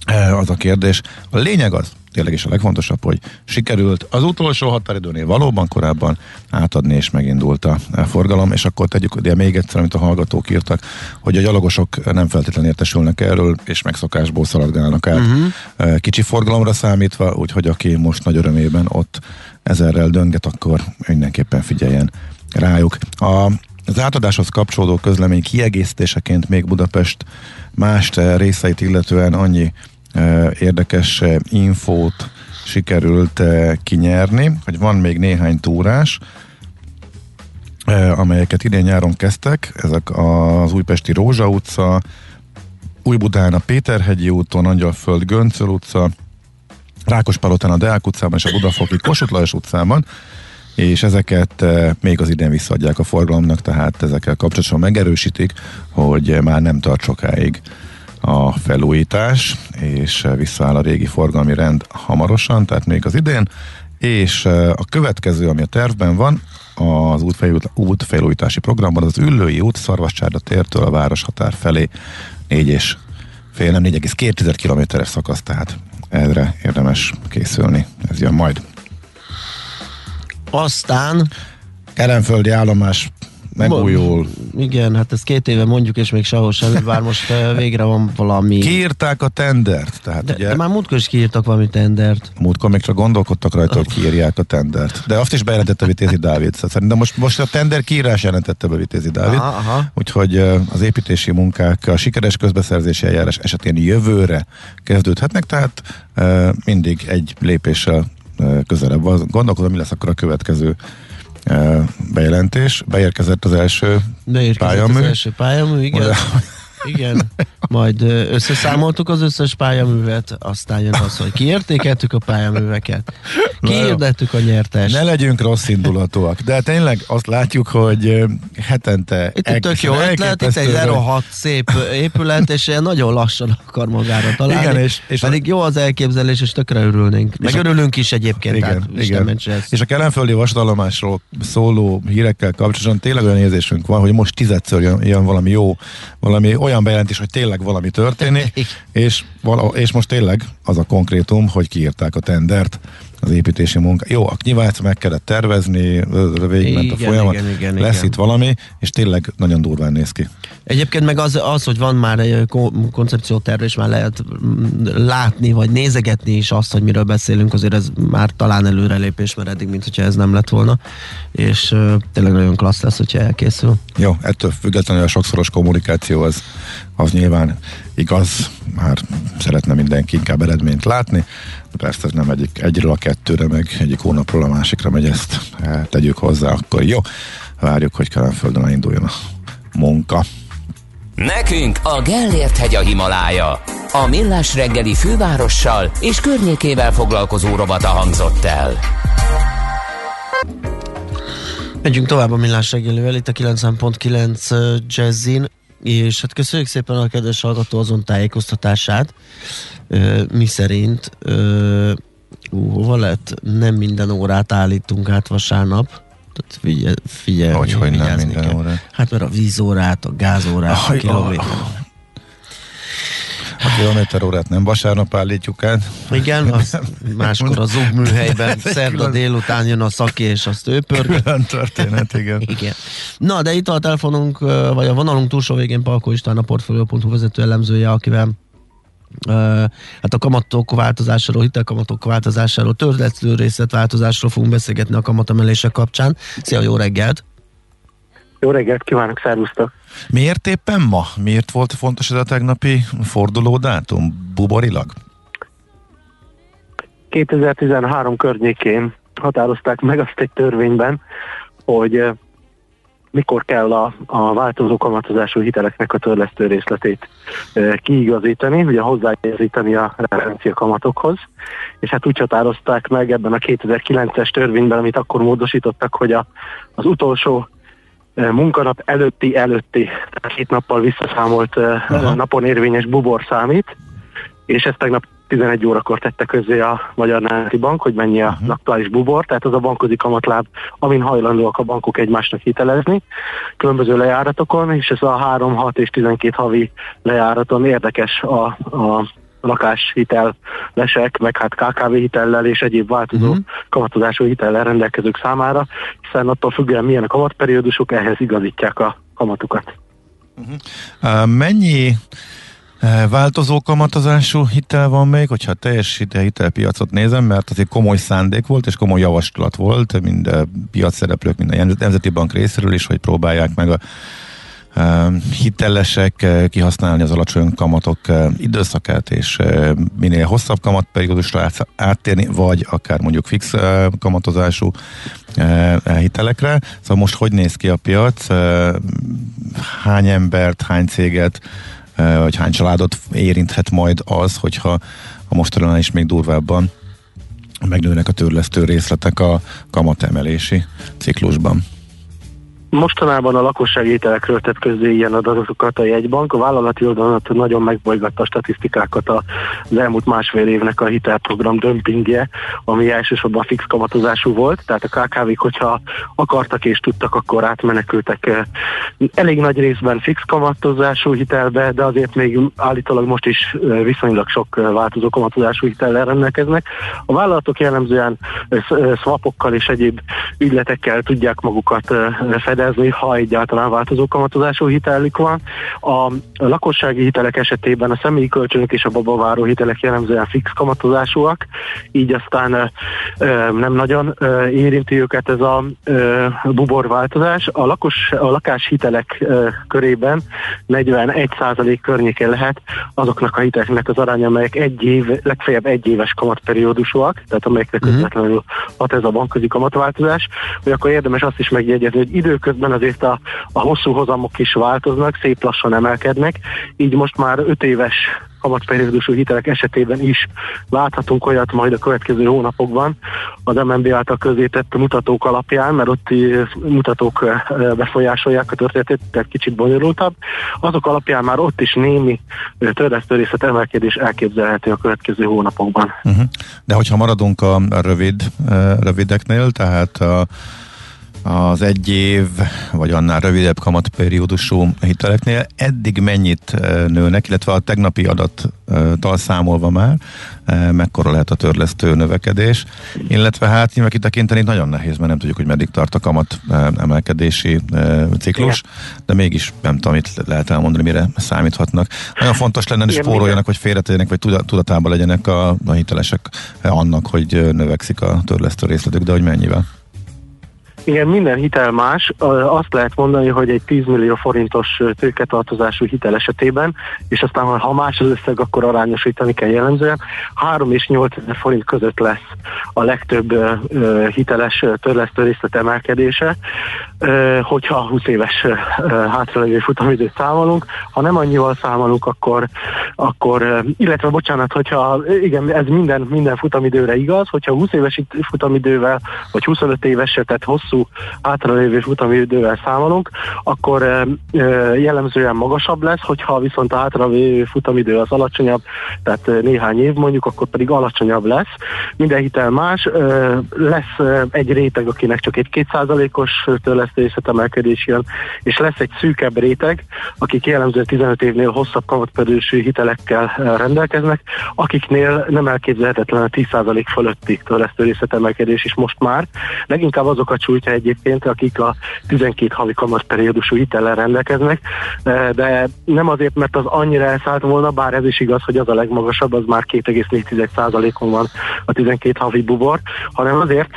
Eh, az a kérdés. A lényeg az, tényleg is a legfontosabb, hogy sikerült az utolsó határidőnél valóban korábban átadni, és megindult a forgalom, és akkor tegyük ugye még egyszer, amit a hallgatók írtak, hogy a gyalogosok nem feltétlenül értesülnek erről, és megszokásból szaladgálnak át uh-huh. kicsi forgalomra számítva, úgyhogy aki most nagy örömében ott ezerrel dönget, akkor mindenképpen figyeljen rájuk. A az átadáshoz kapcsolódó közlemény kiegészítéseként még Budapest más részeit illetően annyi érdekes infót sikerült kinyerni, hogy van még néhány túrás, amelyeket idén nyáron kezdtek, ezek az Újpesti Rózsa utca, Újbudán a Péterhegyi úton, Angyalföld Göncöl utca, Rákospalotán a Deák utcában és a Budafoki Kossuth Lajos utcában, és ezeket még az idén visszaadják a forgalomnak, tehát ezekkel kapcsolatban megerősítik, hogy már nem tart sokáig a felújítás, és visszaáll a régi forgalmi rend hamarosan, tehát még az idén, és a következő, ami a tervben van, az útfejlújítási programban az Üllői út Szarvascsárda tértől a városhatár felé 4 és fél, nem 4,2 kilométeres szakasz, tehát erre érdemes készülni. Ez jön majd. Aztán Kelenföldi állomás megújul. Igen, hát ez két éve mondjuk, és még sehol semmi, bár most eh, végre van valami... Kiírták a tendert, tehát De, ugye de már múltkor is kiírtak valami tendert. múltkor még csak gondolkodtak rajta, hogy kiírják a tendert. De azt is bejelentette Vitézi Dávid. Szóval Szerintem most, most a tender kiírás jelentette be Vitézi Dávid. Aha, aha. Úgyhogy ö, az építési munkák a sikeres közbeszerzési eljárás esetén jövőre kezdődhetnek, tehát ö, mindig egy lépéssel közelebb. Gondolkodom, mi lesz akkor a következő bejelentés. Beérkezett az első Beérkezett Pályamű? az első pályamű, igen. Igen, majd összeszámoltuk az összes pályaművet, aztán jön az, hogy kiértékeltük a pályaműveket, kiirdettük a nyertest. Ne legyünk rossz indulatúak, de tényleg azt látjuk, hogy hetente Itt egy tök jó ötlet, itt egy 06 szép épület, és nagyon lassan akar magára találni. Igen, és- és a- Pedig jó az elképzelés, és tökre örülnénk. Meg a- örülünk is egyébként, Igen, tehát igen. mentse ezt. És a kelenföldi vasútállomásról szóló hírekkel kapcsolatban tényleg olyan érzésünk van, hogy most tizedször jön, jön valami jó, valami olyan bejelentés, hogy tényleg valami történik, és, vala, és most tényleg az a konkrétum, hogy kiírták a tendert az építési munka. Jó, a nyilván meg kellett tervezni, végigment a folyamat, igen, igen, lesz igen. itt valami, és tényleg nagyon durván néz ki. Egyébként meg az, az, hogy van már egy ko- koncepcióterv, és már lehet mm, látni, vagy nézegetni is azt, hogy miről beszélünk, azért ez már talán előrelépés, mert eddig, mint hogyha ez nem lett volna. És tényleg nagyon klassz lesz, hogyha elkészül. Jó, ettől függetlenül a sokszoros kommunikáció az, az nyilván igaz, már szeretne mindenki inkább eredményt látni, de persze ez nem egyik egyről a kettőre, meg egyik hónapról a másikra megy ezt, eh, tegyük hozzá, akkor jó. Várjuk, hogy Kelenföldön induljon a munka. Nekünk a Gellért hegy a Himalája. A Millás reggeli fővárossal és környékével foglalkozó rovata hangzott el. Megyünk tovább a millás reggelivel, itt a 90.9 Jazzin, és hát köszönjük szépen a kedves hallgató azon tájékoztatását, mi szerint ú, hova lett, nem minden órát állítunk át vasárnap, tehát figyel, figyelni, Hogy, hogy nem minden kell. órát. Hát mert a vízórát, a gázórát, a Aj, kilométer. A kilométer órát nem vasárnap állítjuk át. Igen, az máskor a zug műhelyben Ez egy szerda délután jön a szaki, és azt ő pörget. Külön történet, igen. Igen. Na, de itt a telefonunk, vagy a vonalunk túlsó végén Palko István, a Portfolio.hu vezető elemzője, akivel hát a kamatok változásáról, hitelkamatok változásáról, törletsző részletváltozásról fogunk beszélgetni a kamatemelések kapcsán. Szia, jó reggelt! Jó reggelt kívánok, szervusztok! Miért éppen ma? Miért volt fontos ez a tegnapi forduló dátum? Buborilag? 2013 környékén határozták meg azt egy törvényben, hogy mikor kell a, a változó kamatozású hiteleknek a törlesztő részletét eh, kiigazítani, ugye hozzáigazítani a referencia kamatokhoz, és hát úgy határozták meg ebben a 2009-es törvényben, amit akkor módosítottak, hogy a, az utolsó eh, munkanap előtti előtti, tehát két nappal visszaszámolt Aha. napon érvényes bubor számít, és ezt tegnap 11 órakor tette közzé a Magyar Nemzeti Bank, hogy mennyi a uh-huh. aktuális bubor, tehát az a bankközi kamatláb, amin hajlandóak a bankok egymásnak hitelezni, különböző lejáratokon, és ez a 3, 6 és 12 havi lejáraton érdekes a, a lakáshitel lesek, meg hát KKV hitellel és egyéb változó uh-huh. kamatozású hitellel rendelkezők számára, hiszen attól függően milyen a kamatperiódusok, ehhez igazítják a kamatukat. Uh, mennyi változó kamatozású hitel van még, hogyha teljes hitel, hitelpiacot nézem, mert azért komoly szándék volt, és komoly javaslat volt, mind a piacszereplők, mind a Nemzeti Bank részéről is, hogy próbálják meg a uh, hitelesek uh, kihasználni az alacsony kamatok időszakát, és minél hosszabb kamatperiódusra át, áttérni, vagy akár mondjuk fix kamatozású hitelekre. Szóval most hogy néz ki a piac? Hány embert, hány céget, vagy hány családot érinthet majd az, hogyha a mostanában is még durvábban megnőnek a törlesztő részletek a kamatemelési ciklusban. Mostanában a lakossági hitelekről tett közzé ilyen adatokat a jegybank. A vállalati oldalon nagyon megbolygatta a statisztikákat az elmúlt másfél évnek a hitelprogram dömpingje, ami elsősorban fix kamatozású volt, tehát a KKV-k, hogyha akartak és tudtak, akkor átmenekültek eh, elég nagy részben fix kamatozású hitelbe, de azért még állítólag most is eh, viszonylag sok eh, változó kamatozású hitellel rendelkeznek. A vállalatok jellemzően swapokkal és egyéb ügyletekkel tudják magukat fedezni, hitelezni, ha egyáltalán változó kamatozású hitelük van. A lakossági hitelek esetében a személyi kölcsönök és a babaváró hitelek jellemzően fix kamatozásúak, így aztán nem nagyon érinti őket ez a buborváltozás. A, lakos, a lakáshitelek körében 41% környékén lehet azoknak a hiteleknek az aránya, amelyek egy év, legfeljebb egy éves kamatperiódusúak, tehát amelyekre uh-huh. közvetlenül hat ez a bankközi kamatváltozás, hogy akkor érdemes azt is megjegyezni, hogy időközben azért a, a hosszú hozamok is változnak, szép lassan emelkednek, így most már 5 éves kamatperiódusú hitelek esetében is láthatunk olyat majd a következő hónapokban az MNB által közétett mutatók alapján, mert ott mutatók befolyásolják a történetet, tehát kicsit bonyolultabb. Azok alapján már ott is némi részlet emelkedés elképzelhető a következő hónapokban. Uh-huh. De hogyha maradunk a rövid, rövideknél, tehát a az egy év, vagy annál rövidebb kamatperiódusú hiteleknél eddig mennyit eh, nőnek, illetve a tegnapi adattal számolva már, eh, mekkora lehet a törlesztő növekedés, illetve hát nyilván kitekinteni nagyon nehéz, mert nem tudjuk, hogy meddig tart a kamat eh, emelkedési ciklus, de mégis nem tudom, mit lehet elmondani, mire számíthatnak. Nagyon fontos lenne, hogy spóroljanak, hogy félretegyenek, vagy tudatában legyenek a, a hitelesek annak, hogy növekszik a törlesztő részletük, de hogy mennyivel. Igen, minden hitel más. Azt lehet mondani, hogy egy 10 millió forintos tőketartozású hitel esetében, és aztán ha más az összeg, akkor arányosítani kell jellemzően, 3 és 8 ezer forint között lesz a legtöbb hiteles törlesztő részlet emelkedése, hogyha 20 éves hátralévő futamidőt számolunk. Ha nem annyival számolunk, akkor, akkor illetve bocsánat, hogyha igen, ez minden, minden futamidőre igaz, hogyha 20 éves futamidővel, vagy 25 éves, tehát hosszú hosszú hátralévő futamidővel számolunk, akkor jellemzően magasabb lesz, hogyha viszont a hátralévő futamidő az alacsonyabb, tehát néhány év mondjuk, akkor pedig alacsonyabb lesz. Minden hitel más, lesz egy réteg, akinek csak egy kétszázalékos törlesztéshet emelkedés jön, és lesz egy szűkebb réteg, akik jellemzően 15 évnél hosszabb kamatpedősű hitelekkel rendelkeznek, akiknél nem elképzelhetetlen a 10% fölötti törlesztő emelkedés is most már. Leginkább azokat sújt hogyha egyébként, akik a 12 havi periódusú hitellel rendelkeznek, de nem azért, mert az annyira elszállt volna, bár ez is igaz, hogy az a legmagasabb, az már 2,4%-on van a 12 havi bubor, hanem azért,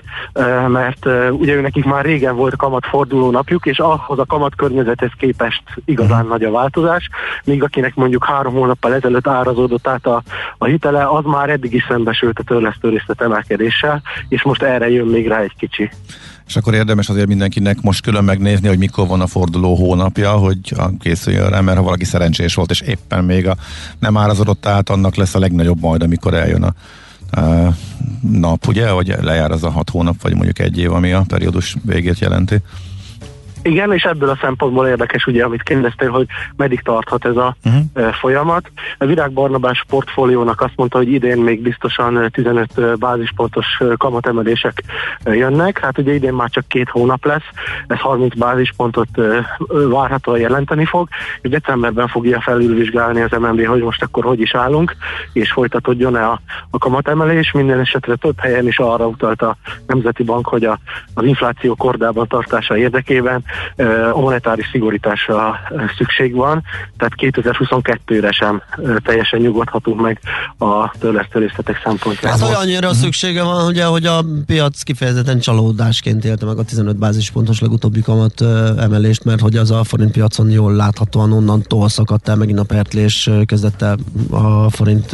mert ugye ő nekik már régen volt kamat forduló napjuk, és ahhoz a kamat környezethez képest igazán nagy a változás, míg akinek mondjuk három hónappal ezelőtt árazódott át a, a hitele, az már eddig is szembesült a törlesztő részlet emelkedéssel, és most erre jön még rá egy kicsi. És akkor érdemes azért mindenkinek most külön megnézni, hogy mikor van a forduló hónapja, hogy készüljön rá, mert ha valaki szerencsés volt, és éppen még a nem árazodott át, annak lesz a legnagyobb majd, amikor eljön a, nap, ugye, vagy lejár az a hat hónap, vagy mondjuk egy év, ami a periódus végét jelenti. Igen, és ebből a szempontból érdekes, ugye, amit kérdeztél, hogy meddig tarthat ez a uh-huh. folyamat. A Virág Barnabás portfóliónak azt mondta, hogy idén még biztosan 15 bázispontos kamatemelések jönnek. Hát ugye idén már csak két hónap lesz, ez 30 bázispontot várhatóan jelenteni fog, és decemberben fogja felülvizsgálni az MNB, hogy most akkor hogy is állunk, és folytatódjon-e a, a kamatemelés. Minden esetre több helyen is arra utalt a Nemzeti Bank, hogy a, az infláció kordában tartása érdekében a monetáris szigorításra szükség van, tehát 2022-re sem teljesen nyugodhatunk meg a törlesztőrészletek szempontjából. Hát olyannyira szüksége van, ugye, hogy a piac kifejezetten csalódásként élte meg a 15 bázispontos legutóbbi kamat emelést, mert hogy az a forint piacon jól láthatóan onnantól szakadt el megint a pertlés, kezdett el a forint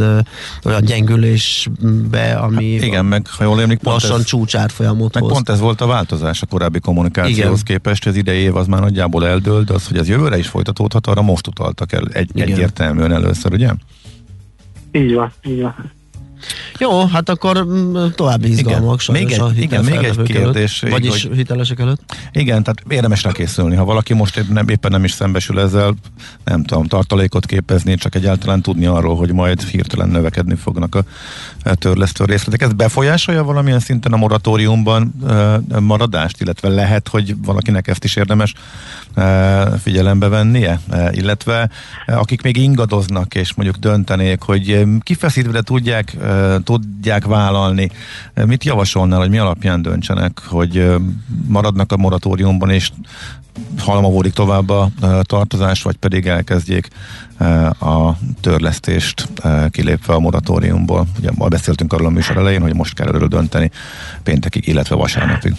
olyan gyengülésbe, ami hát, igen, meg ha jól emlék, lassan ez, csúcsárfolyamot meg hoz. pont ez volt a változás a korábbi kommunikációhoz igen. képest, ez idei év az már nagyjából eldőlt, az, hogy ez jövőre is folytatódhat, arra most utaltak el egy, egyértelműen először, ugye? Így van, így van. Jó, hát akkor mm, további izgalmak igen. Még egy, igen, még egy kérdés. Előtt, vagyis hogy, hitelesek előtt. Igen, tehát érdemes készülni. Ha valaki most nem, éppen nem is szembesül ezzel, nem tudom, tartalékot képezni, csak egyáltalán tudni arról, hogy majd hirtelen növekedni fognak a törlesztő részletek. Ez befolyásolja valamilyen szinten a moratóriumban maradást, illetve lehet, hogy valakinek ezt is érdemes figyelembe vennie, illetve akik még ingadoznak és mondjuk döntenék, hogy kifeszítve tudják tudják vállalni. Mit javasolnál, hogy mi alapján döntsenek, hogy maradnak a moratóriumban, és halmavódik tovább a tartozás, vagy pedig elkezdjék a törlesztést kilépve a moratóriumból. Ugye ma beszéltünk arról a műsor elején, hogy most kell erről dönteni péntekig, illetve vasárnapig.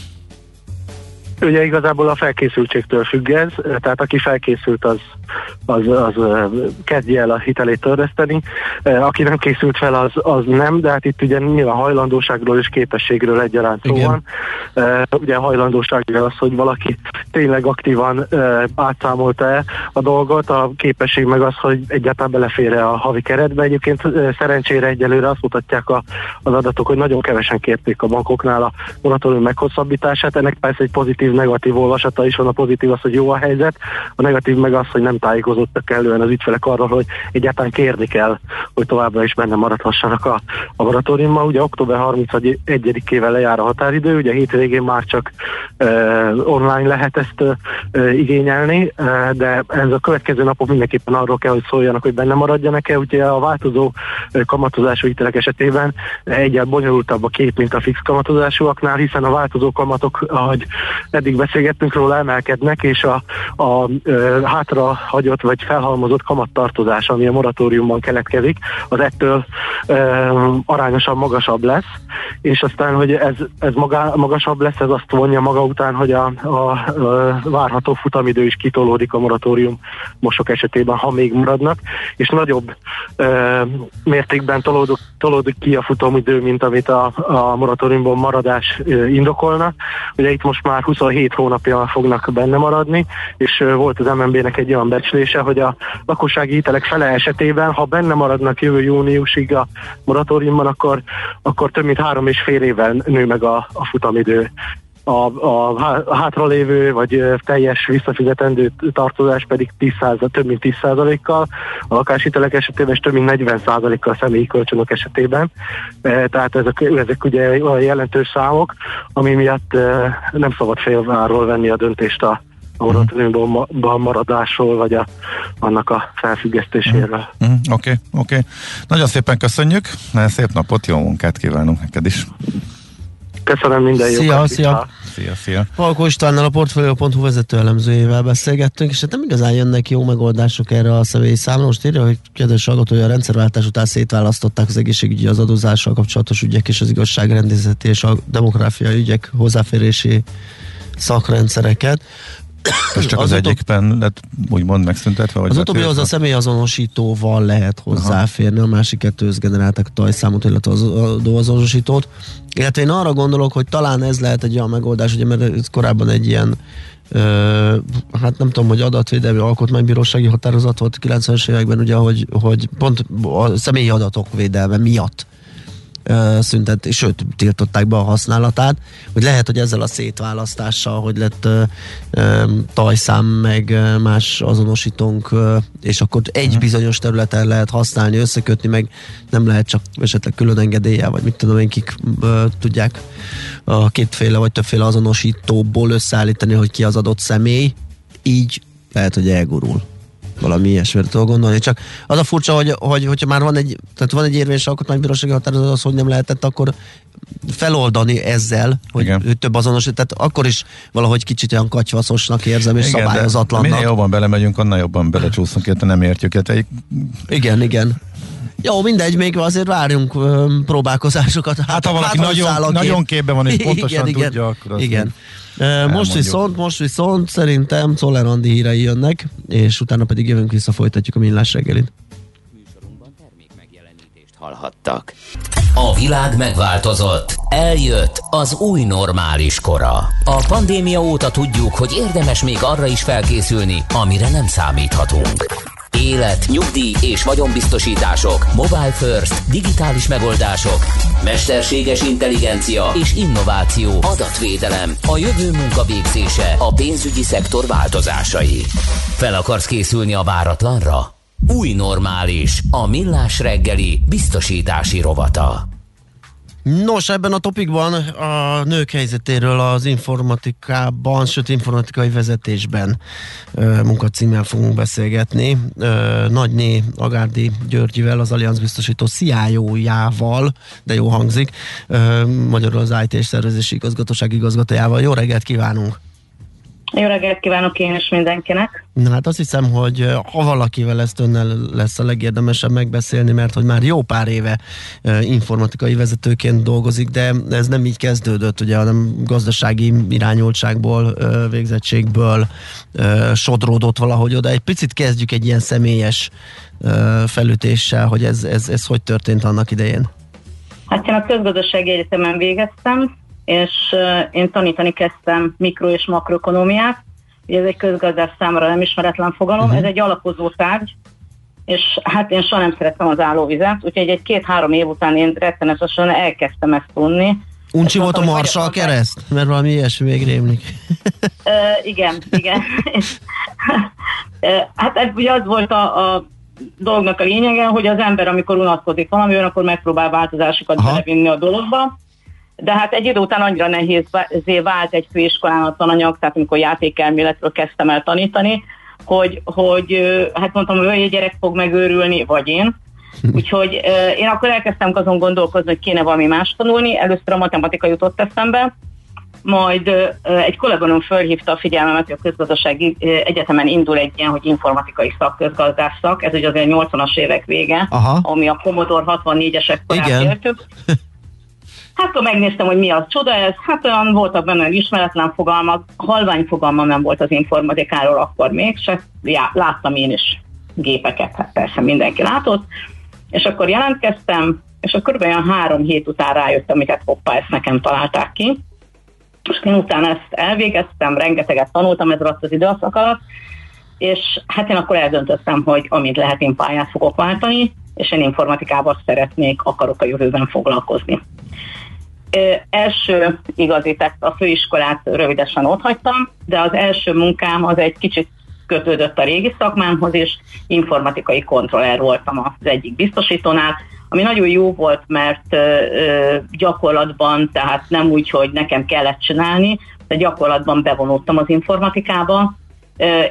Ugye igazából a felkészültségtől függ ez, tehát aki felkészült, az, az, az kezdje el a hitelét törleszteni, aki nem készült fel, az, az nem, de hát itt ugye nyilván hajlandóságról és képességről egyaránt szó van. Ugye a hajlandóság az, hogy valaki tényleg aktívan átszámolta-e a dolgot, a képesség meg az, hogy egyáltalán belefér a havi keretbe. Egyébként szerencsére egyelőre azt mutatják a, az adatok, hogy nagyon kevesen kérték a bankoknál a moratórium meghosszabbítását. Ennek persze egy pozitív pozitív-negatív olvasata is van. A pozitív az, hogy jó a helyzet, a negatív meg az, hogy nem tájékozottak kellően az ügyfelek arról, hogy egyáltalán kérni kell, hogy továbbra is benne maradhassanak a, a. Ugye október 31-ével lejár a határidő, ugye hétvégén már csak uh, online lehet ezt uh, igényelni, uh, de ez a következő napok mindenképpen arról kell, hogy szóljanak, hogy benne maradjanak-e. Ugye a változó kamatozású hitelek esetében egyáltalán bonyolultabb a kép, mint a fix kamatozásúaknál, hiszen a változó kamatok, ahogy eddig beszélgettünk róla, emelkednek, és a, a, a hátra hagyott vagy felhalmozott kamattartozás, ami a moratóriumban keletkezik, az ettől e, arányosan magasabb lesz, és aztán, hogy ez, ez maga, magasabb lesz, ez azt vonja maga után, hogy a, a, a várható futamidő is kitolódik a moratórium mosok esetében, ha még maradnak, és nagyobb e, mértékben tolódik, tolódik ki a futamidő, mint amit a, a moratóriumban maradás e, indokolna. Ugye itt most már 20 27 hónapja fognak benne maradni, és volt az MNB-nek egy olyan becslése, hogy a lakossági hitelek fele esetében, ha benne maradnak jövő júniusig a moratóriumban, akkor, akkor több mint három és fél évvel nő meg a, a futamidő a, a hátralévő vagy teljes visszafizetendő tartozás pedig 10 több mint 10%-kal, a lakáshitelek esetében és több mint 40%-kal a személyi kölcsönök esetében. Tehát ezek, ezek ugye olyan jelentős számok, ami miatt nem szabad félváról venni a döntést a moratóriumban maradásról, vagy a, annak a felfüggesztéséről. Oké, mm, oké. Okay, okay. Nagyon szépen köszönjük, szép napot, jó munkát kívánunk neked is. Köszönöm minden szia, jókat. Szia, szia. Szia, Palko Istvánnal a Portfolio.hu vezető elemzőjével beszélgettünk, és hát nem igazán jönnek jó megoldások erre a személyi számra. Most írja, hogy kedves hallgatója a rendszerváltás után szétválasztották az egészségügyi, az adózással kapcsolatos ügyek és az igazságrendészeti és a demográfiai ügyek hozzáférési szakrendszereket. És csak az, az egyikben lett úgymond megszüntetve? Vagy az utóbbi az a személyazonosítóval lehet hozzáférni, Aha. a másik kettőhöz generáltak a tajszámot, illetve az adóazonosítót. Illetve én arra gondolok, hogy talán ez lehet egy olyan megoldás, ugye, mert ez korábban egy ilyen Uh, hát nem tudom, hogy adatvédelmi alkotmánybírósági határozat volt 90-es években, ugye, hogy, hogy pont a személyi adatok védelme miatt szüntet, sőt, tiltották be a használatát, hogy lehet, hogy ezzel a szétválasztással, hogy lett ö, ö, tajszám, meg más azonosítónk, ö, és akkor egy uh-huh. bizonyos területen lehet használni, összekötni, meg nem lehet csak esetleg külön engedéllyel, vagy mit tudom én, kik ö, tudják a kétféle vagy többféle azonosítóból összeállítani, hogy ki az adott személy, így lehet, hogy elgurul valami ilyesmire tudok gondolni. Csak az a furcsa, hogy, hogy hogyha már van egy, tehát van egy érvényes alkotmánybírósági határozat, az, hogy nem lehetett akkor feloldani ezzel, hogy, Igen. több azonos, tehát akkor is valahogy kicsit olyan katyvaszosnak érzem, és igen, szabályozatlannak. Minél jobban belemegyünk, annál jobban belecsúszunk, érte nem értjük. Érte. Igen, igen. Jó, mindegy, még azért várjunk ö, próbálkozásokat. Hát, hát ha valaki hát, nagyon, nagyon képben van, és pontosan igen, tudja, akkor az Igen. Most viszont, most viszont szerintem Czoller Andi hírei jönnek, és utána pedig jövünk vissza, folytatjuk a millás reggelit. hallhattak. A világ megváltozott. Eljött az új normális kora. A pandémia óta tudjuk, hogy érdemes még arra is felkészülni, amire nem számíthatunk. Élet, nyugdíj és vagyonbiztosítások, mobile first, digitális megoldások, mesterséges intelligencia és innováció, adatvédelem, a jövő munkavégzése, a pénzügyi szektor változásai. Fel akarsz készülni a váratlanra? Új normális, a millás reggeli biztosítási rovata. Nos, ebben a topikban a nők helyzetéről az informatikában, sőt informatikai vezetésben munkacímmel fogunk beszélgetni. Nagyné Agárdi Györgyivel, az Allianz biztosító CIO-jával, de jó hangzik, magyarul az IT és szervezési igazgatóság igazgatójával. Jó reggelt kívánunk! Jó reggelt kívánok én is mindenkinek. Na hát azt hiszem, hogy ha valakivel ezt önnel lesz a legérdemesebb megbeszélni, mert hogy már jó pár éve informatikai vezetőként dolgozik, de ez nem így kezdődött, ugye, hanem gazdasági irányultságból, végzettségből sodródott valahogy oda. Egy picit kezdjük egy ilyen személyes felütéssel, hogy ez, ez, ez hogy történt annak idején. Hát én a közgazdasági egyetemen végeztem, és én tanítani kezdtem mikro- és makroekonomiát. Ugye ez egy közgazdász számára nem ismeretlen fogalom, uh-huh. ez egy alapozó tárgy, és hát én soha nem szerettem az állóvizet, úgyhogy egy két-három év után én rettenetesen elkezdtem ezt tudni. Uncsi volt a Marsal kereszt? Mert valami ilyesmi még rémlik. uh, igen, igen. hát ugye az volt a, a dolognak a lényege, hogy az ember, amikor unatkozik valamivel, akkor megpróbál változásokat belevinni a dologba de hát egy idő után annyira nehézé vált egy főiskolán a tananyag, tehát amikor játékelméletről kezdtem el tanítani, hogy, hogy hát mondtam, hogy egy gyerek fog megőrülni, vagy én. Úgyhogy én akkor elkezdtem azon gondolkozni, hogy kéne valami más tanulni. Először a matematika jutott eszembe, majd egy kolléganom fölhívta a figyelmemet, hogy a közgazdasági egyetemen indul egy ilyen, hogy informatikai szak, közgazdász szak, ez ugye azért 80-as évek vége, Aha. ami a Commodore 64-esek korán értük. Hát akkor megnéztem, hogy mi az csoda ez, hát olyan voltak benne ismeretlen fogalmak, halvány fogalmam nem volt az informatikáról akkor még, se já, láttam én is gépeket, hát persze mindenki látott, és akkor jelentkeztem, és akkor kb. olyan három hét után rájöttem, hogy hát hoppá, ezt nekem találták ki. És én utána ezt elvégeztem, rengeteget tanultam ez alatt az időszak alatt, és hát én akkor eldöntöttem, hogy amit lehet, én pályát fogok váltani, és én informatikával szeretnék, akarok a jövőben foglalkozni. Első igazi, tehát a főiskolát rövidesen ott hagytam, de az első munkám az egy kicsit kötődött a régi szakmámhoz, és informatikai kontroller voltam az egyik biztosítónál, ami nagyon jó volt, mert ö, gyakorlatban, tehát nem úgy, hogy nekem kellett csinálni, de gyakorlatban bevonultam az informatikába,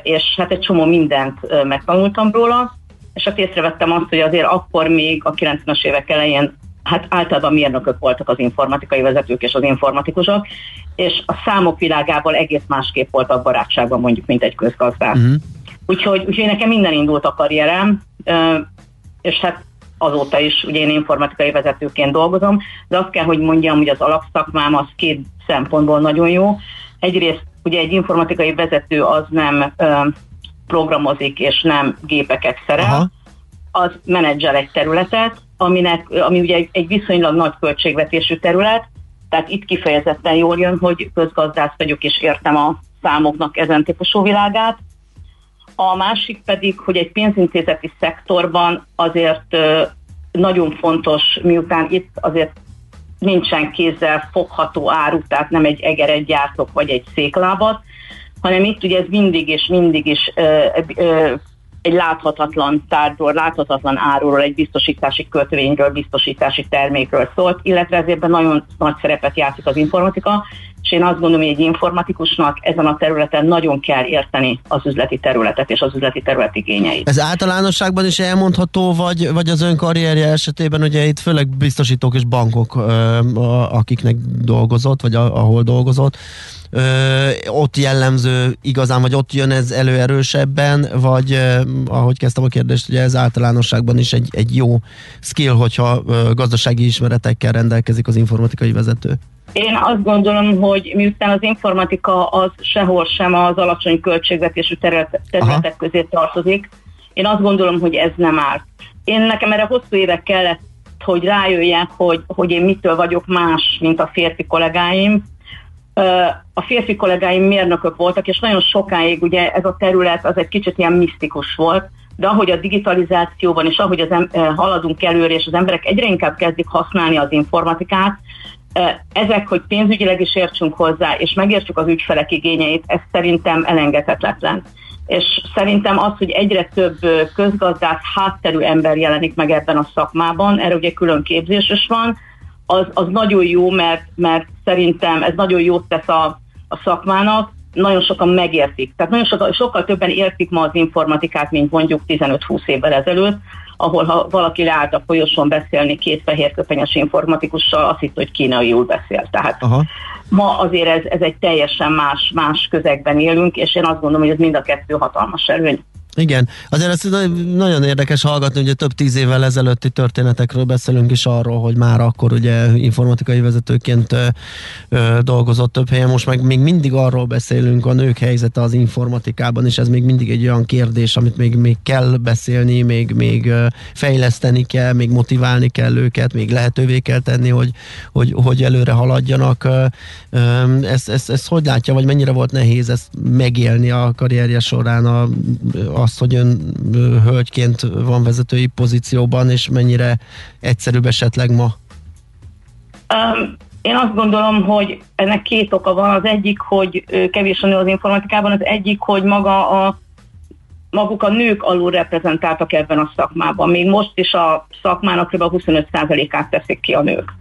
és hát egy csomó mindent megtanultam róla, és hát észrevettem azt, hogy azért akkor még a 90-es évek elején hát általában mérnökök voltak az informatikai vezetők és az informatikusok, és a számok világából egész másképp voltak barátságban mondjuk, mint egy közgazdás. Uh-huh. Úgyhogy, úgyhogy nekem minden indult a karrierem, és hát azóta is ugye én informatikai vezetőként dolgozom, de azt kell, hogy mondjam, hogy az alapszakmám az két szempontból nagyon jó. Egyrészt ugye egy informatikai vezető az nem programozik és nem gépeket szerel, Aha. az menedzser egy területet, aminek, ami ugye egy, egy viszonylag nagy költségvetésű terület, tehát itt kifejezetten jól jön, hogy közgazdász vagyok és értem a számoknak ezen típusú világát. A másik pedig, hogy egy pénzintézeti szektorban azért nagyon fontos, miután itt azért nincsen kézzel fogható áru, tehát nem egy egeret gyártok vagy egy széklábat, hanem itt ugye ez mindig és mindig is ö, ö, egy láthatatlan tárgyról, láthatatlan áruról, egy biztosítási kötvényről, biztosítási termékről szólt, illetve ezért nagyon nagy szerepet játszik az informatika, és én azt gondolom, hogy egy informatikusnak ezen a területen nagyon kell érteni az üzleti területet és az üzleti terület igényeit. Ez általánosságban is elmondható, vagy, vagy az ön karrierje esetében, ugye itt főleg biztosítók és bankok, akiknek dolgozott, vagy ahol dolgozott, ö, ott jellemző igazán, vagy ott jön ez elő erősebben, vagy ö, ahogy kezdtem a kérdést, ugye ez általánosságban is egy, egy jó skill, hogyha ö, gazdasági ismeretekkel rendelkezik az informatikai vezető? Én azt gondolom, hogy miután az informatika az sehol sem az alacsony költségvetésű terület, területek Aha. közé tartozik, én azt gondolom, hogy ez nem árt. Én nekem erre hosszú évek kellett, hogy rájöjjek, hogy, hogy én mitől vagyok más, mint a férfi kollégáim, a férfi kollégáim mérnökök voltak, és nagyon sokáig ugye ez a terület az egy kicsit ilyen misztikus volt, de ahogy a digitalizációban és ahogy az em- haladunk előre, és az emberek egyre inkább kezdik használni az informatikát, ezek, hogy pénzügyileg is értsünk hozzá, és megértsük az ügyfelek igényeit, ez szerintem elengedhetetlen. És szerintem az, hogy egyre több közgazdász hátterű ember jelenik meg ebben a szakmában, erre ugye külön képzés is van, az, az nagyon jó, mert, mert szerintem ez nagyon jót tesz a, a szakmának, nagyon sokan megértik. Tehát nagyon sokan, sokkal többen értik ma az informatikát, mint mondjuk 15-20 évvel ezelőtt, ahol ha valaki leállt a folyosón beszélni két fehérköpenyes informatikussal, azt hitt, hogy kínaiul beszél. Tehát Aha. ma azért ez, ez egy teljesen más, más közegben élünk, és én azt gondolom, hogy ez mind a kettő hatalmas előny. Igen, azért ez nagyon érdekes hallgatni, hogy több tíz évvel ezelőtti történetekről beszélünk is arról, hogy már akkor ugye informatikai vezetőként ö, ö, dolgozott több helyen, most meg még mindig arról beszélünk, a nők helyzete az informatikában, és ez még mindig egy olyan kérdés, amit még, még kell beszélni, még, még fejleszteni kell, még motiválni kell őket, még lehetővé kell tenni, hogy, hogy, hogy előre haladjanak. Ezt, ezt, ezt hogy látja, vagy mennyire volt nehéz ezt megélni a karrierje során a, a azt, hogy ön hölgyként van vezetői pozícióban, és mennyire egyszerűbb esetleg ma? Um, én azt gondolom, hogy ennek két oka van. Az egyik, hogy kevés a nő az informatikában, az egyik, hogy maga a maguk a nők alul reprezentáltak ebben a szakmában. Még most is a szakmának kb. 25%-át teszik ki a nők.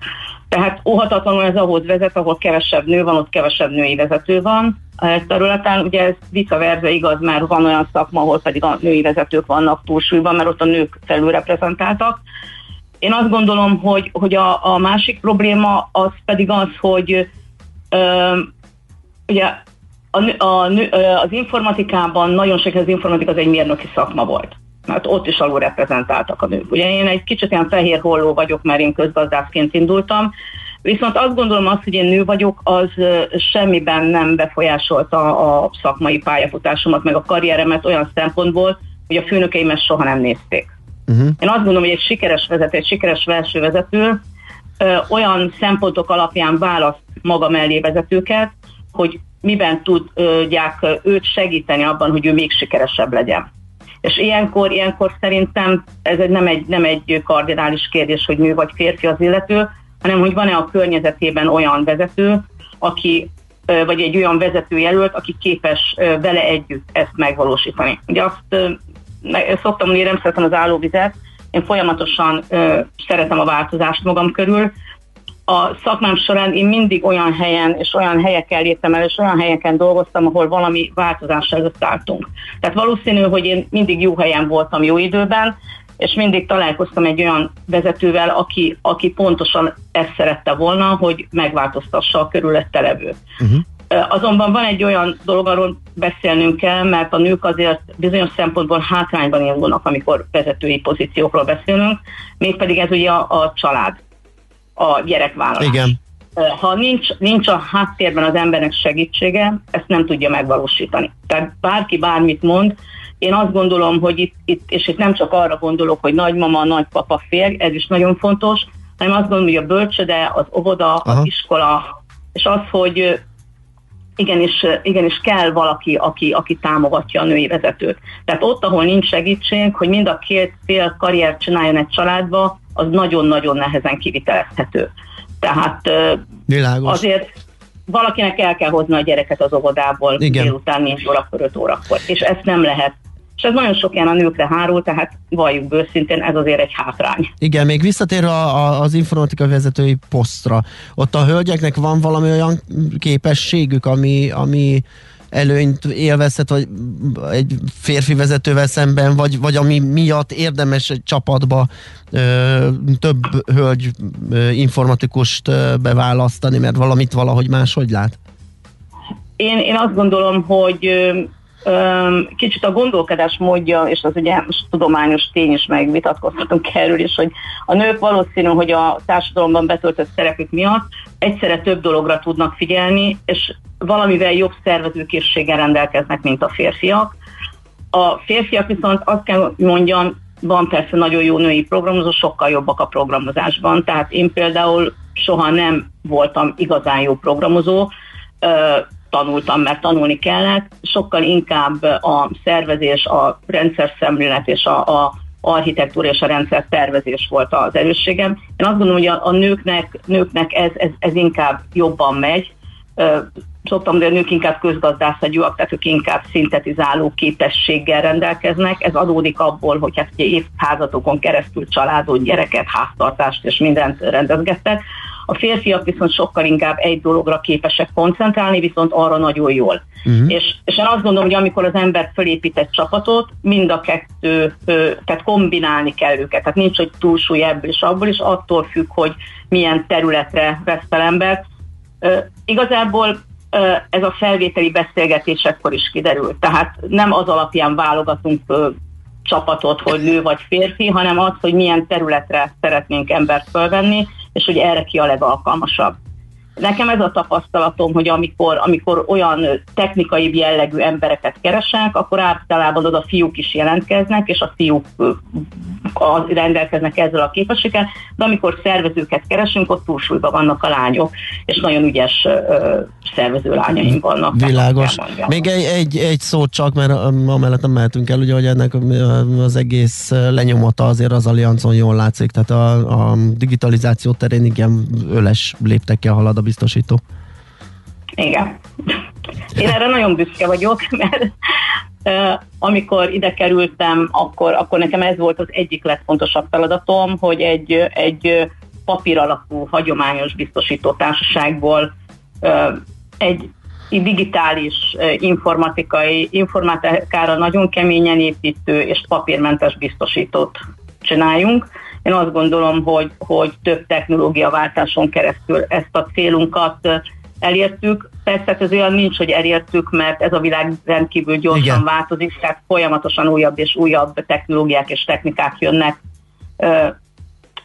Tehát óhatatlanul ez ahhoz vezet, ahol kevesebb nő van, ott kevesebb női vezető van a területen. Ugye ez versa igaz, mert van olyan szakma, ahol pedig a női vezetők vannak túlsúlyban, mert ott a nők felülreprezentáltak. Én azt gondolom, hogy, hogy a, a másik probléma az pedig az, hogy ö, ugye a, a, az informatikában nagyon sok az informatika az egy mérnöki szakma volt mert ott is alul reprezentáltak a nők. Ugye én egy kicsit ilyen fehér holló vagyok, mert én közgazdászként indultam, Viszont azt gondolom azt, hogy én nő vagyok, az semmiben nem befolyásolta a szakmai pályafutásomat, meg a karrieremet olyan szempontból, hogy a főnökeimet soha nem nézték. Uh-huh. Én azt gondolom, hogy egy sikeres vezető, egy sikeres belső vezető ö, olyan szempontok alapján választ maga mellé vezetőket, hogy miben tudják őt segíteni abban, hogy ő még sikeresebb legyen. És ilyenkor, ilyenkor szerintem ez egy, nem, egy, nem egy kardinális kérdés, hogy nő vagy férfi az illető, hanem hogy van-e a környezetében olyan vezető, aki vagy egy olyan vezetőjelölt, aki képes vele együtt ezt megvalósítani. Ugye azt szoktam mondani, nem szeretem az állóvizet, én folyamatosan szeretem a változást magam körül, a szakmám során én mindig olyan helyen és olyan helyekkel léptem el, és olyan helyeken dolgoztam, ahol valami változás előtt álltunk. Tehát valószínű, hogy én mindig jó helyen voltam jó időben, és mindig találkoztam egy olyan vezetővel, aki, aki pontosan ezt szerette volna, hogy megváltoztassa a körülötte levőt. Uh-huh. Azonban van egy olyan dolog, arról beszélnünk kell, mert a nők azért bizonyos szempontból hátrányban indulnak, amikor vezetői pozíciókról beszélünk, mégpedig ez ugye a, a család a gyerekvállalás. Igen. Ha nincs, nincs a háttérben az embernek segítsége, ezt nem tudja megvalósítani. Tehát bárki bármit mond, én azt gondolom, hogy itt, itt, és itt nem csak arra gondolok, hogy nagymama, nagypapa, férj, ez is nagyon fontos, hanem azt gondolom, hogy a bölcsöde, az óvoda, Aha. az iskola, és az, hogy igenis, igenis kell valaki, aki, aki támogatja a női vezetőt. Tehát ott, ahol nincs segítség, hogy mind a két fél karriert csináljon egy családba, az nagyon-nagyon nehezen kivitelezhető. Tehát Világos. azért valakinek el kell hozni a gyereket az óvodából Igen. délután 4 órakor, 5 órakor, és ezt nem lehet és ez nagyon sok ilyen a nőkre hárul, tehát valljuk őszintén, ez azért egy hátrány. Igen, még visszatérve a, a, az informatika vezetői posztra, ott a hölgyeknek van valami olyan képességük, ami, ami előnyt élvezhet, vagy egy férfi vezetővel szemben, vagy, vagy ami miatt érdemes egy csapatba ö, több hölgy ö, informatikust ö, beválasztani, mert valamit valahogy máshogy lát? Én, én azt gondolom, hogy kicsit a gondolkodás módja, és az ugye most tudományos tény is megvitatkozhatunk erről is, hogy a nők valószínű, hogy a társadalomban betöltött szerepük miatt egyszerre több dologra tudnak figyelni, és valamivel jobb szervezőkészséggel rendelkeznek, mint a férfiak. A férfiak viszont azt kell mondjam, van persze nagyon jó női programozó, sokkal jobbak a programozásban. Tehát én például soha nem voltam igazán jó programozó, tanultam, mert tanulni kellett, sokkal inkább a szervezés, a rendszer szemlélet és a, a architektúra és a rendszer tervezés volt az erősségem. Én azt gondolom, hogy a, a nőknek, nőknek ez, ez, ez inkább jobban megy. Szoktam, hogy a nők inkább közgazdászatúak, tehát ők inkább szintetizáló képességgel rendelkeznek. Ez adódik abból, hogy hát ugye évszázadokon keresztül családot, gyereket, háztartást és mindent rendezgettek A férfiak viszont sokkal inkább egy dologra képesek koncentrálni, viszont arra nagyon jól. Uh-huh. És, és én azt gondolom, hogy amikor az ember felépít egy csapatot, mind a kettő, tehát kombinálni kell őket. Tehát nincs, hogy túlsúly ebből és abból, és attól függ, hogy milyen területre vesz fel embert. Igazából ez a felvételi beszélgetésekkor is kiderült. Tehát nem az alapján válogatunk csapatot, hogy nő vagy férfi, hanem az, hogy milyen területre szeretnénk embert fölvenni, és hogy erre ki a legalkalmasabb. Nekem ez a tapasztalatom, hogy amikor, amikor olyan technikai jellegű embereket keresek, akkor általában oda fiúk is jelentkeznek, és a fiúk rendelkeznek ezzel a képességgel, de amikor szervezőket keresünk, ott túlsúlyban vannak a lányok, és nagyon ügyes szervező lányaim vannak. Világos. Még egy, egy, egy szót csak, mert amellett nem mehetünk el, ugye, hogy ennek az egész lenyomata azért az Allianzon jól látszik, tehát a, a digitalizáció terén igen öles léptekkel halad a biztosító. Igen. Én erre nagyon büszke vagyok, mert amikor ide kerültem, akkor, akkor nekem ez volt az egyik legfontosabb feladatom, hogy egy, egy papír alapú, hagyományos biztosító társaságból egy digitális, informatikai, informatikára nagyon keményen építő és papírmentes biztosítót csináljunk. Én azt gondolom, hogy, hogy több technológiaváltáson keresztül ezt a célunkat elértük. Persze ez olyan nincs, hogy elértük, mert ez a világ rendkívül gyorsan Igen. változik, tehát folyamatosan újabb és újabb technológiák és technikák jönnek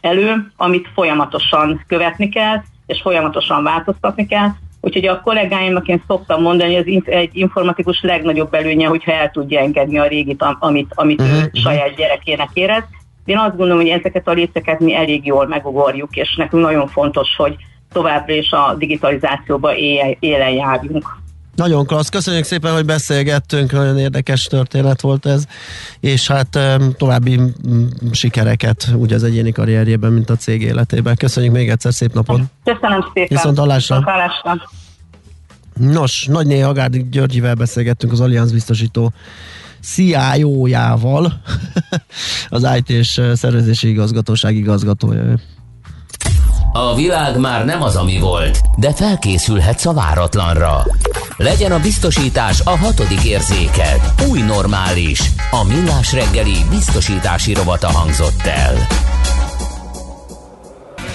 elő, amit folyamatosan követni kell, és folyamatosan változtatni kell. Úgyhogy a kollégáimnak én szoktam mondani, hogy az egy informatikus legnagyobb előnye, hogyha el tudja engedni a régit, amit, amit uh-huh. ő saját gyerekének érez. Én azt gondolom, hogy ezeket a léceket mi elég jól megugorjuk, és nekünk nagyon fontos, hogy továbbra is a digitalizációba élen járjunk. Nagyon klassz, köszönjük szépen, hogy beszélgettünk, nagyon érdekes történet volt ez, és hát további sikereket úgy az egyéni karrierjében, mint a cég életében. Köszönjük még egyszer, szép napot! Köszönöm szépen! Viszont hallásra! Nos, Nagy Hagárdi Györgyivel beszélgettünk az Allianz biztosító CIO-jával, az IT és szervezési igazgatóság igazgatója. A világ már nem az, ami volt, de felkészülhetsz a váratlanra. Legyen a biztosítás a hatodik érzéked. Új normális. A millás reggeli biztosítási rovata hangzott el.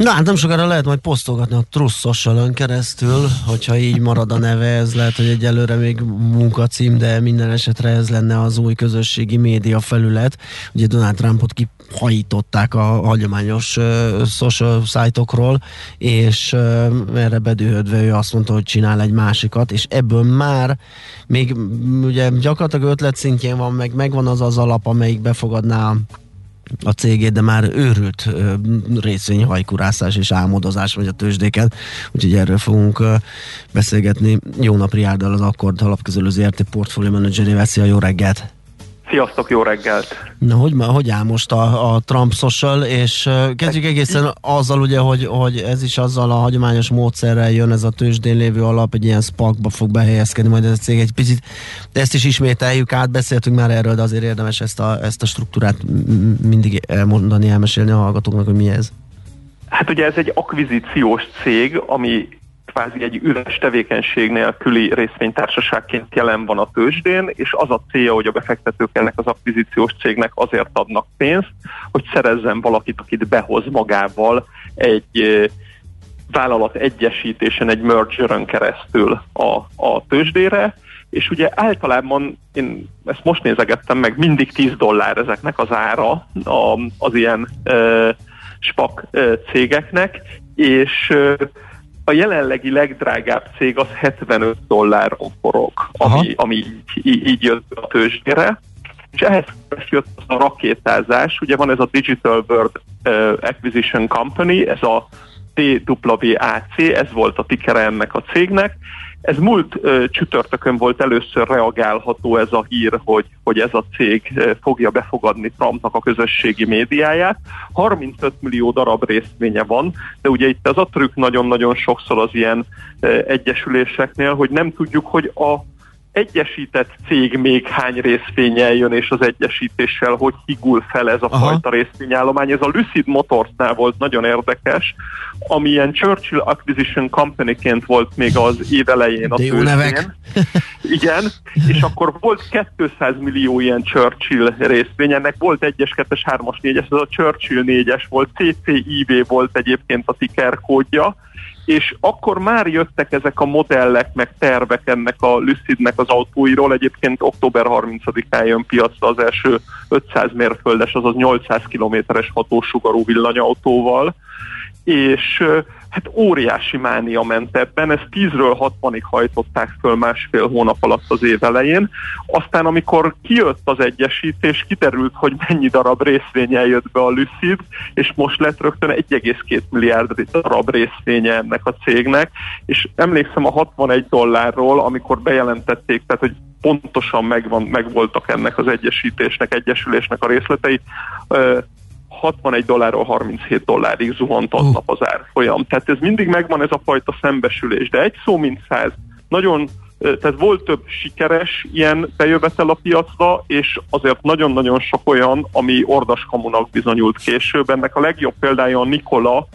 Na hát nem sokára lehet majd posztolgatni a Truss keresztül, hogyha így marad a neve, ez lehet, hogy egyelőre még munkacím, de minden esetre ez lenne az új közösségi média felület. Ugye Donald Trumpot kihajították a hagyományos uh, social szájtokról, és uh, erre bedühödve ő azt mondta, hogy csinál egy másikat, és ebből már még ugye gyakorlatilag ötlet szintjén van, meg megvan az az alap, amelyik befogadná a cégét, de már őrült részvényhajkurászás és álmodozás vagy a tőzsdéken, úgyhogy erről fogunk beszélgetni. Jó nap Riárdal az Akkord alapközölő ZRT portfólió menedzserével. Szia, jó reggelt! Sziasztok, jó reggelt! Na, hogy, hogy áll most a, a Trump social, és kezdjük egészen azzal ugye, hogy, hogy ez is azzal a hagyományos módszerrel jön, ez a tőzsdén lévő alap, egy ilyen spakba fog behelyezkedni majd ez a cég egy picit, de ezt is ismételjük át, beszéltünk már erről, de azért érdemes ezt a, ezt a struktúrát mindig elmondani, elmesélni a hallgatóknak, hogy mi ez. Hát ugye ez egy akvizíciós cég, ami kvázi egy üres tevékenység nélküli részvénytársaságként jelen van a tőzsdén, és az a célja, hogy a befektetők ennek az akvizíciós cégnek azért adnak pénzt, hogy szerezzen valakit, akit behoz magával egy vállalat egyesítésen, egy mergerön keresztül a, a tőzsdére, és ugye általában, én ezt most nézegettem meg, mindig 10 dollár ezeknek az ára a, az ilyen e, spak e, cégeknek, és e, a jelenlegi legdrágább cég az 75 dolláron forog, ami, ami így, így jött a tőzsdére. És ehhez jött az a rakétázás, ugye van ez a Digital World Acquisition Company, ez a TWAC, ez volt a tickere ennek a cégnek, Ez múlt ö, csütörtökön volt először reagálható ez a hír, hogy, hogy ez a cég fogja befogadni Trumpnak a közösségi médiáját. 35 millió darab részvénye van, de ugye itt az a trükk nagyon-nagyon sokszor az ilyen ö, egyesüléseknél, hogy nem tudjuk, hogy a egyesített cég még hány részvényel jön, és az egyesítéssel hogy higul fel ez a Aha. fajta részvényállomány. Ez a Lucid Motorsnál volt nagyon érdekes, ami ilyen Churchill Acquisition Company-ként volt még az év elején a De jó nevek. Igen, és akkor volt 200 millió ilyen Churchill részvény, ennek volt 1-es, 2-es, 3-as, 4-es, ez a Churchill 4-es volt, CCIV volt egyébként a ticker kódja, és akkor már jöttek ezek a modellek, meg tervek ennek a Lucidnek az autóiról. Egyébként október 30-án jön piacra az első 500 mérföldes, azaz 800 kilométeres hatósugarú villanyautóval, és hát óriási mánia ment ebben, ezt 10-ről 60-ig hajtották föl másfél hónap alatt az év elején. Aztán amikor kijött az egyesítés, kiderült, hogy mennyi darab részvényel jött be a Lucid, és most lett rögtön 1,2 milliárd darab részvénye ennek a cégnek, és emlékszem a 61 dollárról, amikor bejelentették, tehát hogy pontosan megvan, megvoltak ennek az egyesítésnek, egyesülésnek a részletei, 61 dollárról 37 dollárig zuhant aznap az árfolyam. Tehát ez mindig megvan ez a fajta szembesülés, de egy szó mint száz. Nagyon tehát volt több sikeres ilyen bejövetel a piacra, és azért nagyon-nagyon sok olyan, ami ordaskamunak bizonyult később. Ennek a legjobb példája a Nikola,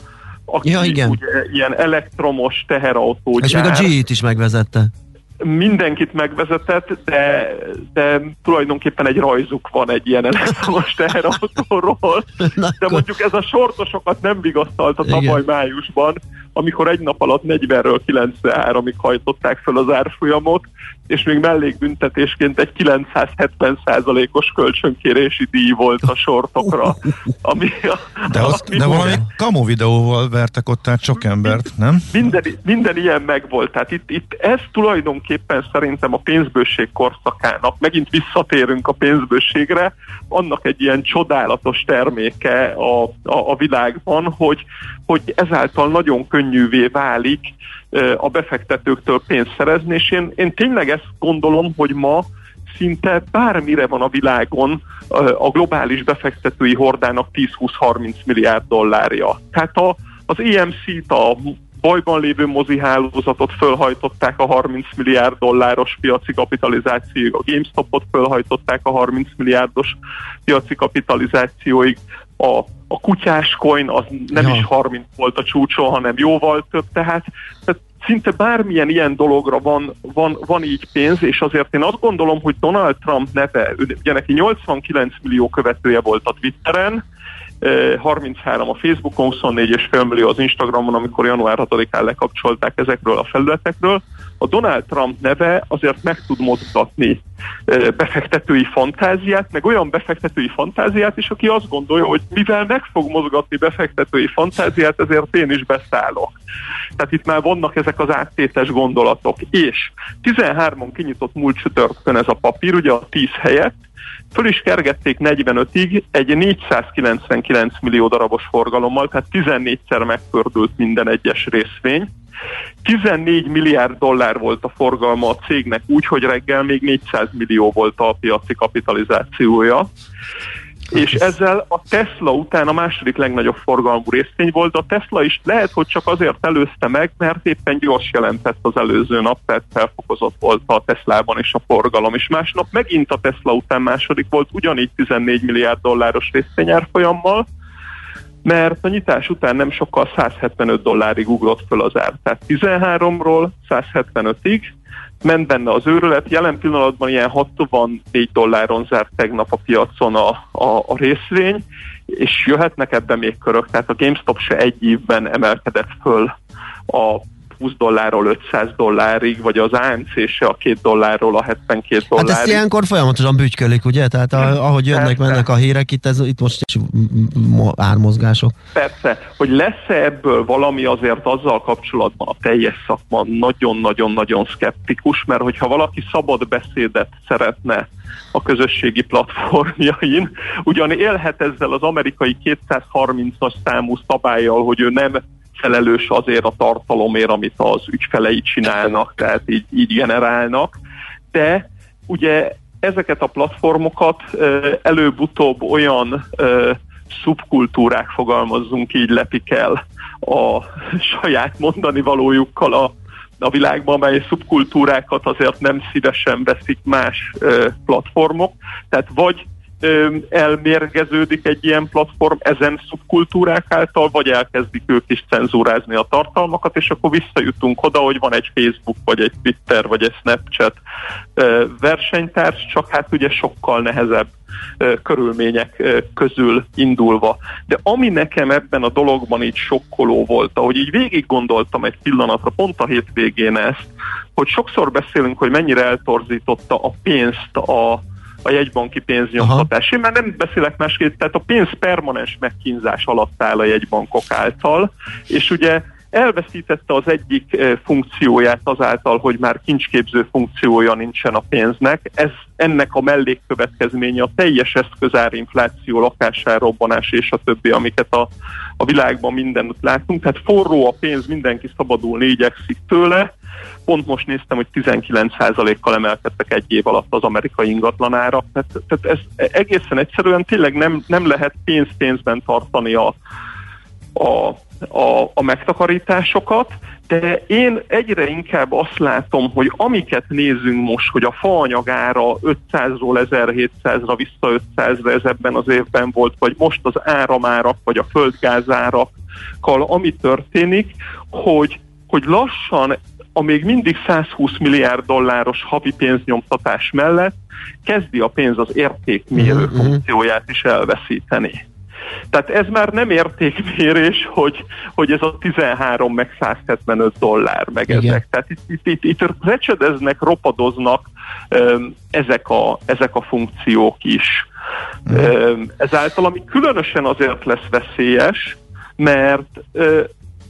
aki Ja, igen. ugye ilyen elektromos teherautó És még a G-t is megvezette. Mindenkit megvezetett, de, de tulajdonképpen egy rajzuk van egy ilyen elektromos teherautóról. De mondjuk ez a sortosokat nem vigasztalta tavaly májusban, amikor egy nap alatt 40-ről 93-ig hajtották fel az árfolyamot, és még mellékbüntetésként egy 970%-os kölcsönkérési díj volt a sortokra. Ami, De, azt, ami- de valami kamu videóval vertek ott át sok embert, nem? minden, minden ilyen megvolt. Tehát itt, itt ez tulajdonképpen szerintem a pénzbőség korszakának, megint visszatérünk a pénzbőségre, annak egy ilyen csodálatos terméke a, a, a világban, hogy, hogy ezáltal nagyon könnyűvé válik a befektetőktől pénzt szerezni, és én, én tényleg ezt gondolom, hogy ma szinte bármire van a világon a globális befektetői hordának 10-20-30 milliárd dollárja. Tehát a, az EMC-t, a bajban lévő mozihálózatot fölhajtották a 30 milliárd dolláros piaci kapitalizációig, a GameStopot fölhajtották a 30 milliárdos piaci kapitalizációig, a, a kutyás coin az nem Ja. is 30 volt a csúcson, hanem jóval több, tehát, tehát szinte bármilyen ilyen dologra van, van, van így pénz, és azért én azt gondolom, hogy Donald Trump neve, ugye neki 89 millió követője volt a Twitteren, 33 a Facebookon, 24,5 millió az Instagramon, amikor január 6-án lekapcsolták ezekről a felületekről. A Donald Trump neve azért meg tud mozgatni befektetői fantáziát, meg olyan befektetői fantáziát is, aki azt gondolja, hogy mivel meg fog mozgatni befektetői fantáziát, ezért én is beszállok. Tehát itt már vannak ezek az áttétes gondolatok. És 13-on kinyitott múlt csütörtökön ez a papír, ugye a 10 helyett, föl is kergették 45-ig egy 499 millió darabos forgalommal, tehát 14-szer megpördült minden egyes részvény. 14 milliárd dollár volt a forgalma a cégnek, úgyhogy reggel még 400 millió volt a piaci kapitalizációja. És ezzel a Tesla után a második legnagyobb forgalmú részvény volt. A Tesla is lehet, hogy csak azért előzte meg, mert éppen gyors jelentett az előző nap, tehát felfokozott volt a Teslában is a forgalom. És másnap megint a Tesla után második volt, ugyanígy 14 milliárd dolláros részvényárfolyammal, mert a nyitás után nem sokkal 175 dollárig ugrott föl az ár. Tehát 13-ról 175-ig ment benne az őrület, jelen pillanatban ilyen 64 dolláron zárt tegnap a piacon a, a, a részvény, és jöhetnek ebben még körök, tehát a GameStop se egy évben emelkedett föl a 20 dollárról 500 dollárig, vagy az ANC se a 2 dollárról a 72 Hát dollárig. ezt ilyenkor folyamatosan bütykölik, ugye? Tehát a, ahogy jönnek, Persze. mennek a hírek, itt, ez, itt most is ármozgások. Persze, hogy lesz-e ebből valami azért azzal kapcsolatban a teljes szakma nagyon-nagyon-nagyon szkeptikus, mert hogyha valaki szabad beszédet szeretne a közösségi platformjain, ugyan élhet ezzel az amerikai 230-as számú szabályjal, hogy ő nem felelős azért a tartalomért, amit az ügyfelei csinálnak, tehát így, így generálnak, de ugye ezeket a platformokat előbb-utóbb olyan szubkultúrák, fogalmazzunk így, lepik el a saját mondani valójukkal a, a világban, mely szubkultúrákat azért nem szívesen veszik más platformok. Tehát vagy elmérgeződik egy ilyen platform ezen szubkultúrák által, vagy elkezdik ők is cenzúrázni a tartalmakat, és akkor visszajutunk oda, hogy van egy Facebook, vagy egy Twitter, vagy egy Snapchat versenytárs, csak hát ugye sokkal nehezebb körülmények közül indulva. De ami nekem ebben a dologban így sokkoló volt, ahogy így végig gondoltam egy pillanatra, pont a hétvégén ezt, hogy sokszor beszélünk, hogy mennyire eltorzította a pénzt a, a jegybanki pénznyomtatás. Én már nem beszélek másképp, tehát a pénz permanens megkínzás alatt áll a jegybankok által, és ugye elveszítette az egyik eh, funkcióját azáltal, hogy már kincsképző funkciója nincsen a pénznek. Ez ennek a mellékkövetkezménye a teljes eszközárinfláció, lakásárrobbanás és a többi, amiket a, a világban mindenütt látunk. Tehát forró a pénz, mindenki szabadulni igyekszik tőle. Pont most néztem, hogy 19%-kal emelkedtek egy év alatt az amerikai ingatlanára. Tehát, tehát ez egészen egyszerűen tényleg nem, nem lehet pénz-pénzben tartani a, a, a, a megtakarításokat, de én egyre inkább azt látom, hogy amiket nézünk most, hogy a faanyagára 500-ról 1700-ra vissza 500-ra ez ebben az évben volt, vagy most az áramárak, vagy a földgázárakkal, ami történik, hogy, hogy lassan a még mindig 120 milliárd dolláros havi pénznyomtatás mellett kezdi a pénz az értékmérő uh-huh. funkcióját is elveszíteni. Tehát ez már nem értékmérés, hogy, hogy ez a 13 meg 175 dollár meg Igen. ezek. Tehát itt, itt, itt, itt recsedeznek, ropadoznak um, ezek, a, ezek a funkciók is. Um, ezáltal, ami különösen azért lesz veszélyes, mert uh,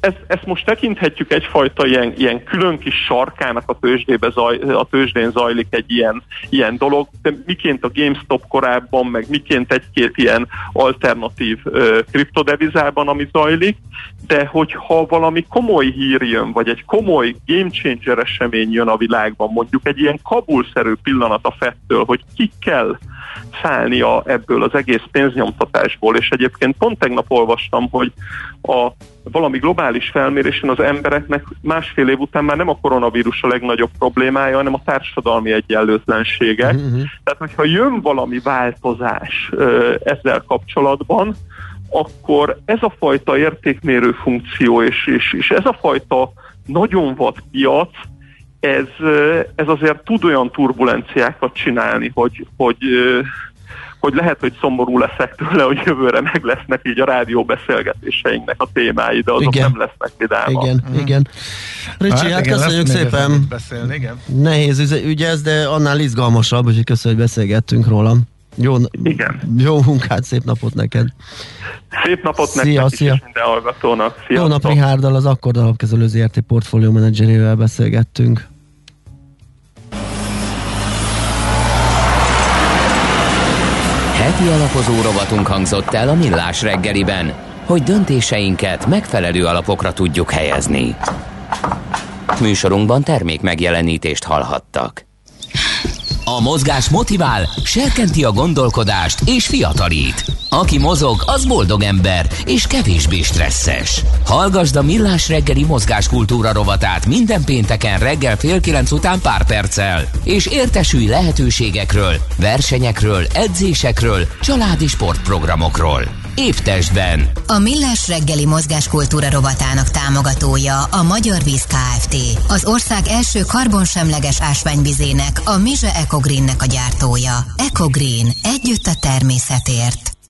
ezt, ezt most tekinthetjük egyfajta ilyen, ilyen külön kis sarkának a, tőzsdébe zaj, a tőzsdén zajlik egy ilyen, ilyen dolog, de miként a GameStop korábban, meg miként egy-két ilyen alternatív ö, kriptodevizában, ami zajlik, de hogyha valami komoly hír jön, vagy egy komoly game changer esemény jön a világban, mondjuk egy ilyen kabulszerű pillanat a fettől, hogy ki kell szállnia ebből az egész pénznyomtatásból, és egyébként pont tegnap olvastam, hogy a valami globális felmérésen az embereknek másfél év után már nem a koronavírus a legnagyobb problémája, hanem a társadalmi egyenlőtlenségek. Uh-huh. Tehát, hogyha jön valami változás ö, ezzel kapcsolatban, akkor ez a fajta értékmérő funkció és, és, és ez a fajta nagyon vad piac, ez, ez azért tud olyan turbulenciákat csinálni, hogy, hogy hogy lehet, hogy szomorú leszek tőle, hogy jövőre meg lesznek így a rádió beszélgetéseinknek a témái, de azok igen. nem lesznek vidámak. Igen, mm. igen. Ricsi, hát, hát igen, köszönjük szépen. Beszélni, igen. Nehéz ügy ez, de annál izgalmasabb, úgyhogy köszönjük, hogy beszélgettünk róla. Jó, igen. jó munkát, szép napot neked. Szép napot szia, nektek szia. is, minden hallgatónak. Sziasztok. Jó nap, Rihárdal, az Akkord alapkezelő ZRT portfólió menedzserével beszélgettünk. Heti alapozó rovatunk hangzott el a Millás reggeliben, hogy döntéseinket megfelelő alapokra tudjuk helyezni. Műsorunkban termék megjelenítést hallhattak. A mozgás motivál, serkenti a gondolkodást és fiatalít. Aki mozog, az boldog ember és kevésbé stresszes. Hallgasd a Millás reggeli mozgáskultúra rovatát minden pénteken reggel fél kilenc után pár perccel, és értesülj lehetőségekről, versenyekről, edzésekről, családi sportprogramokról. Évtestben. A Millás reggeli mozgáskultúra rovatának támogatója a Magyar Víz Kft. Az ország első karbonsemleges ásványvizének, a Mize Ecogreennek a gyártója. Ecogreen. Együtt a természetért.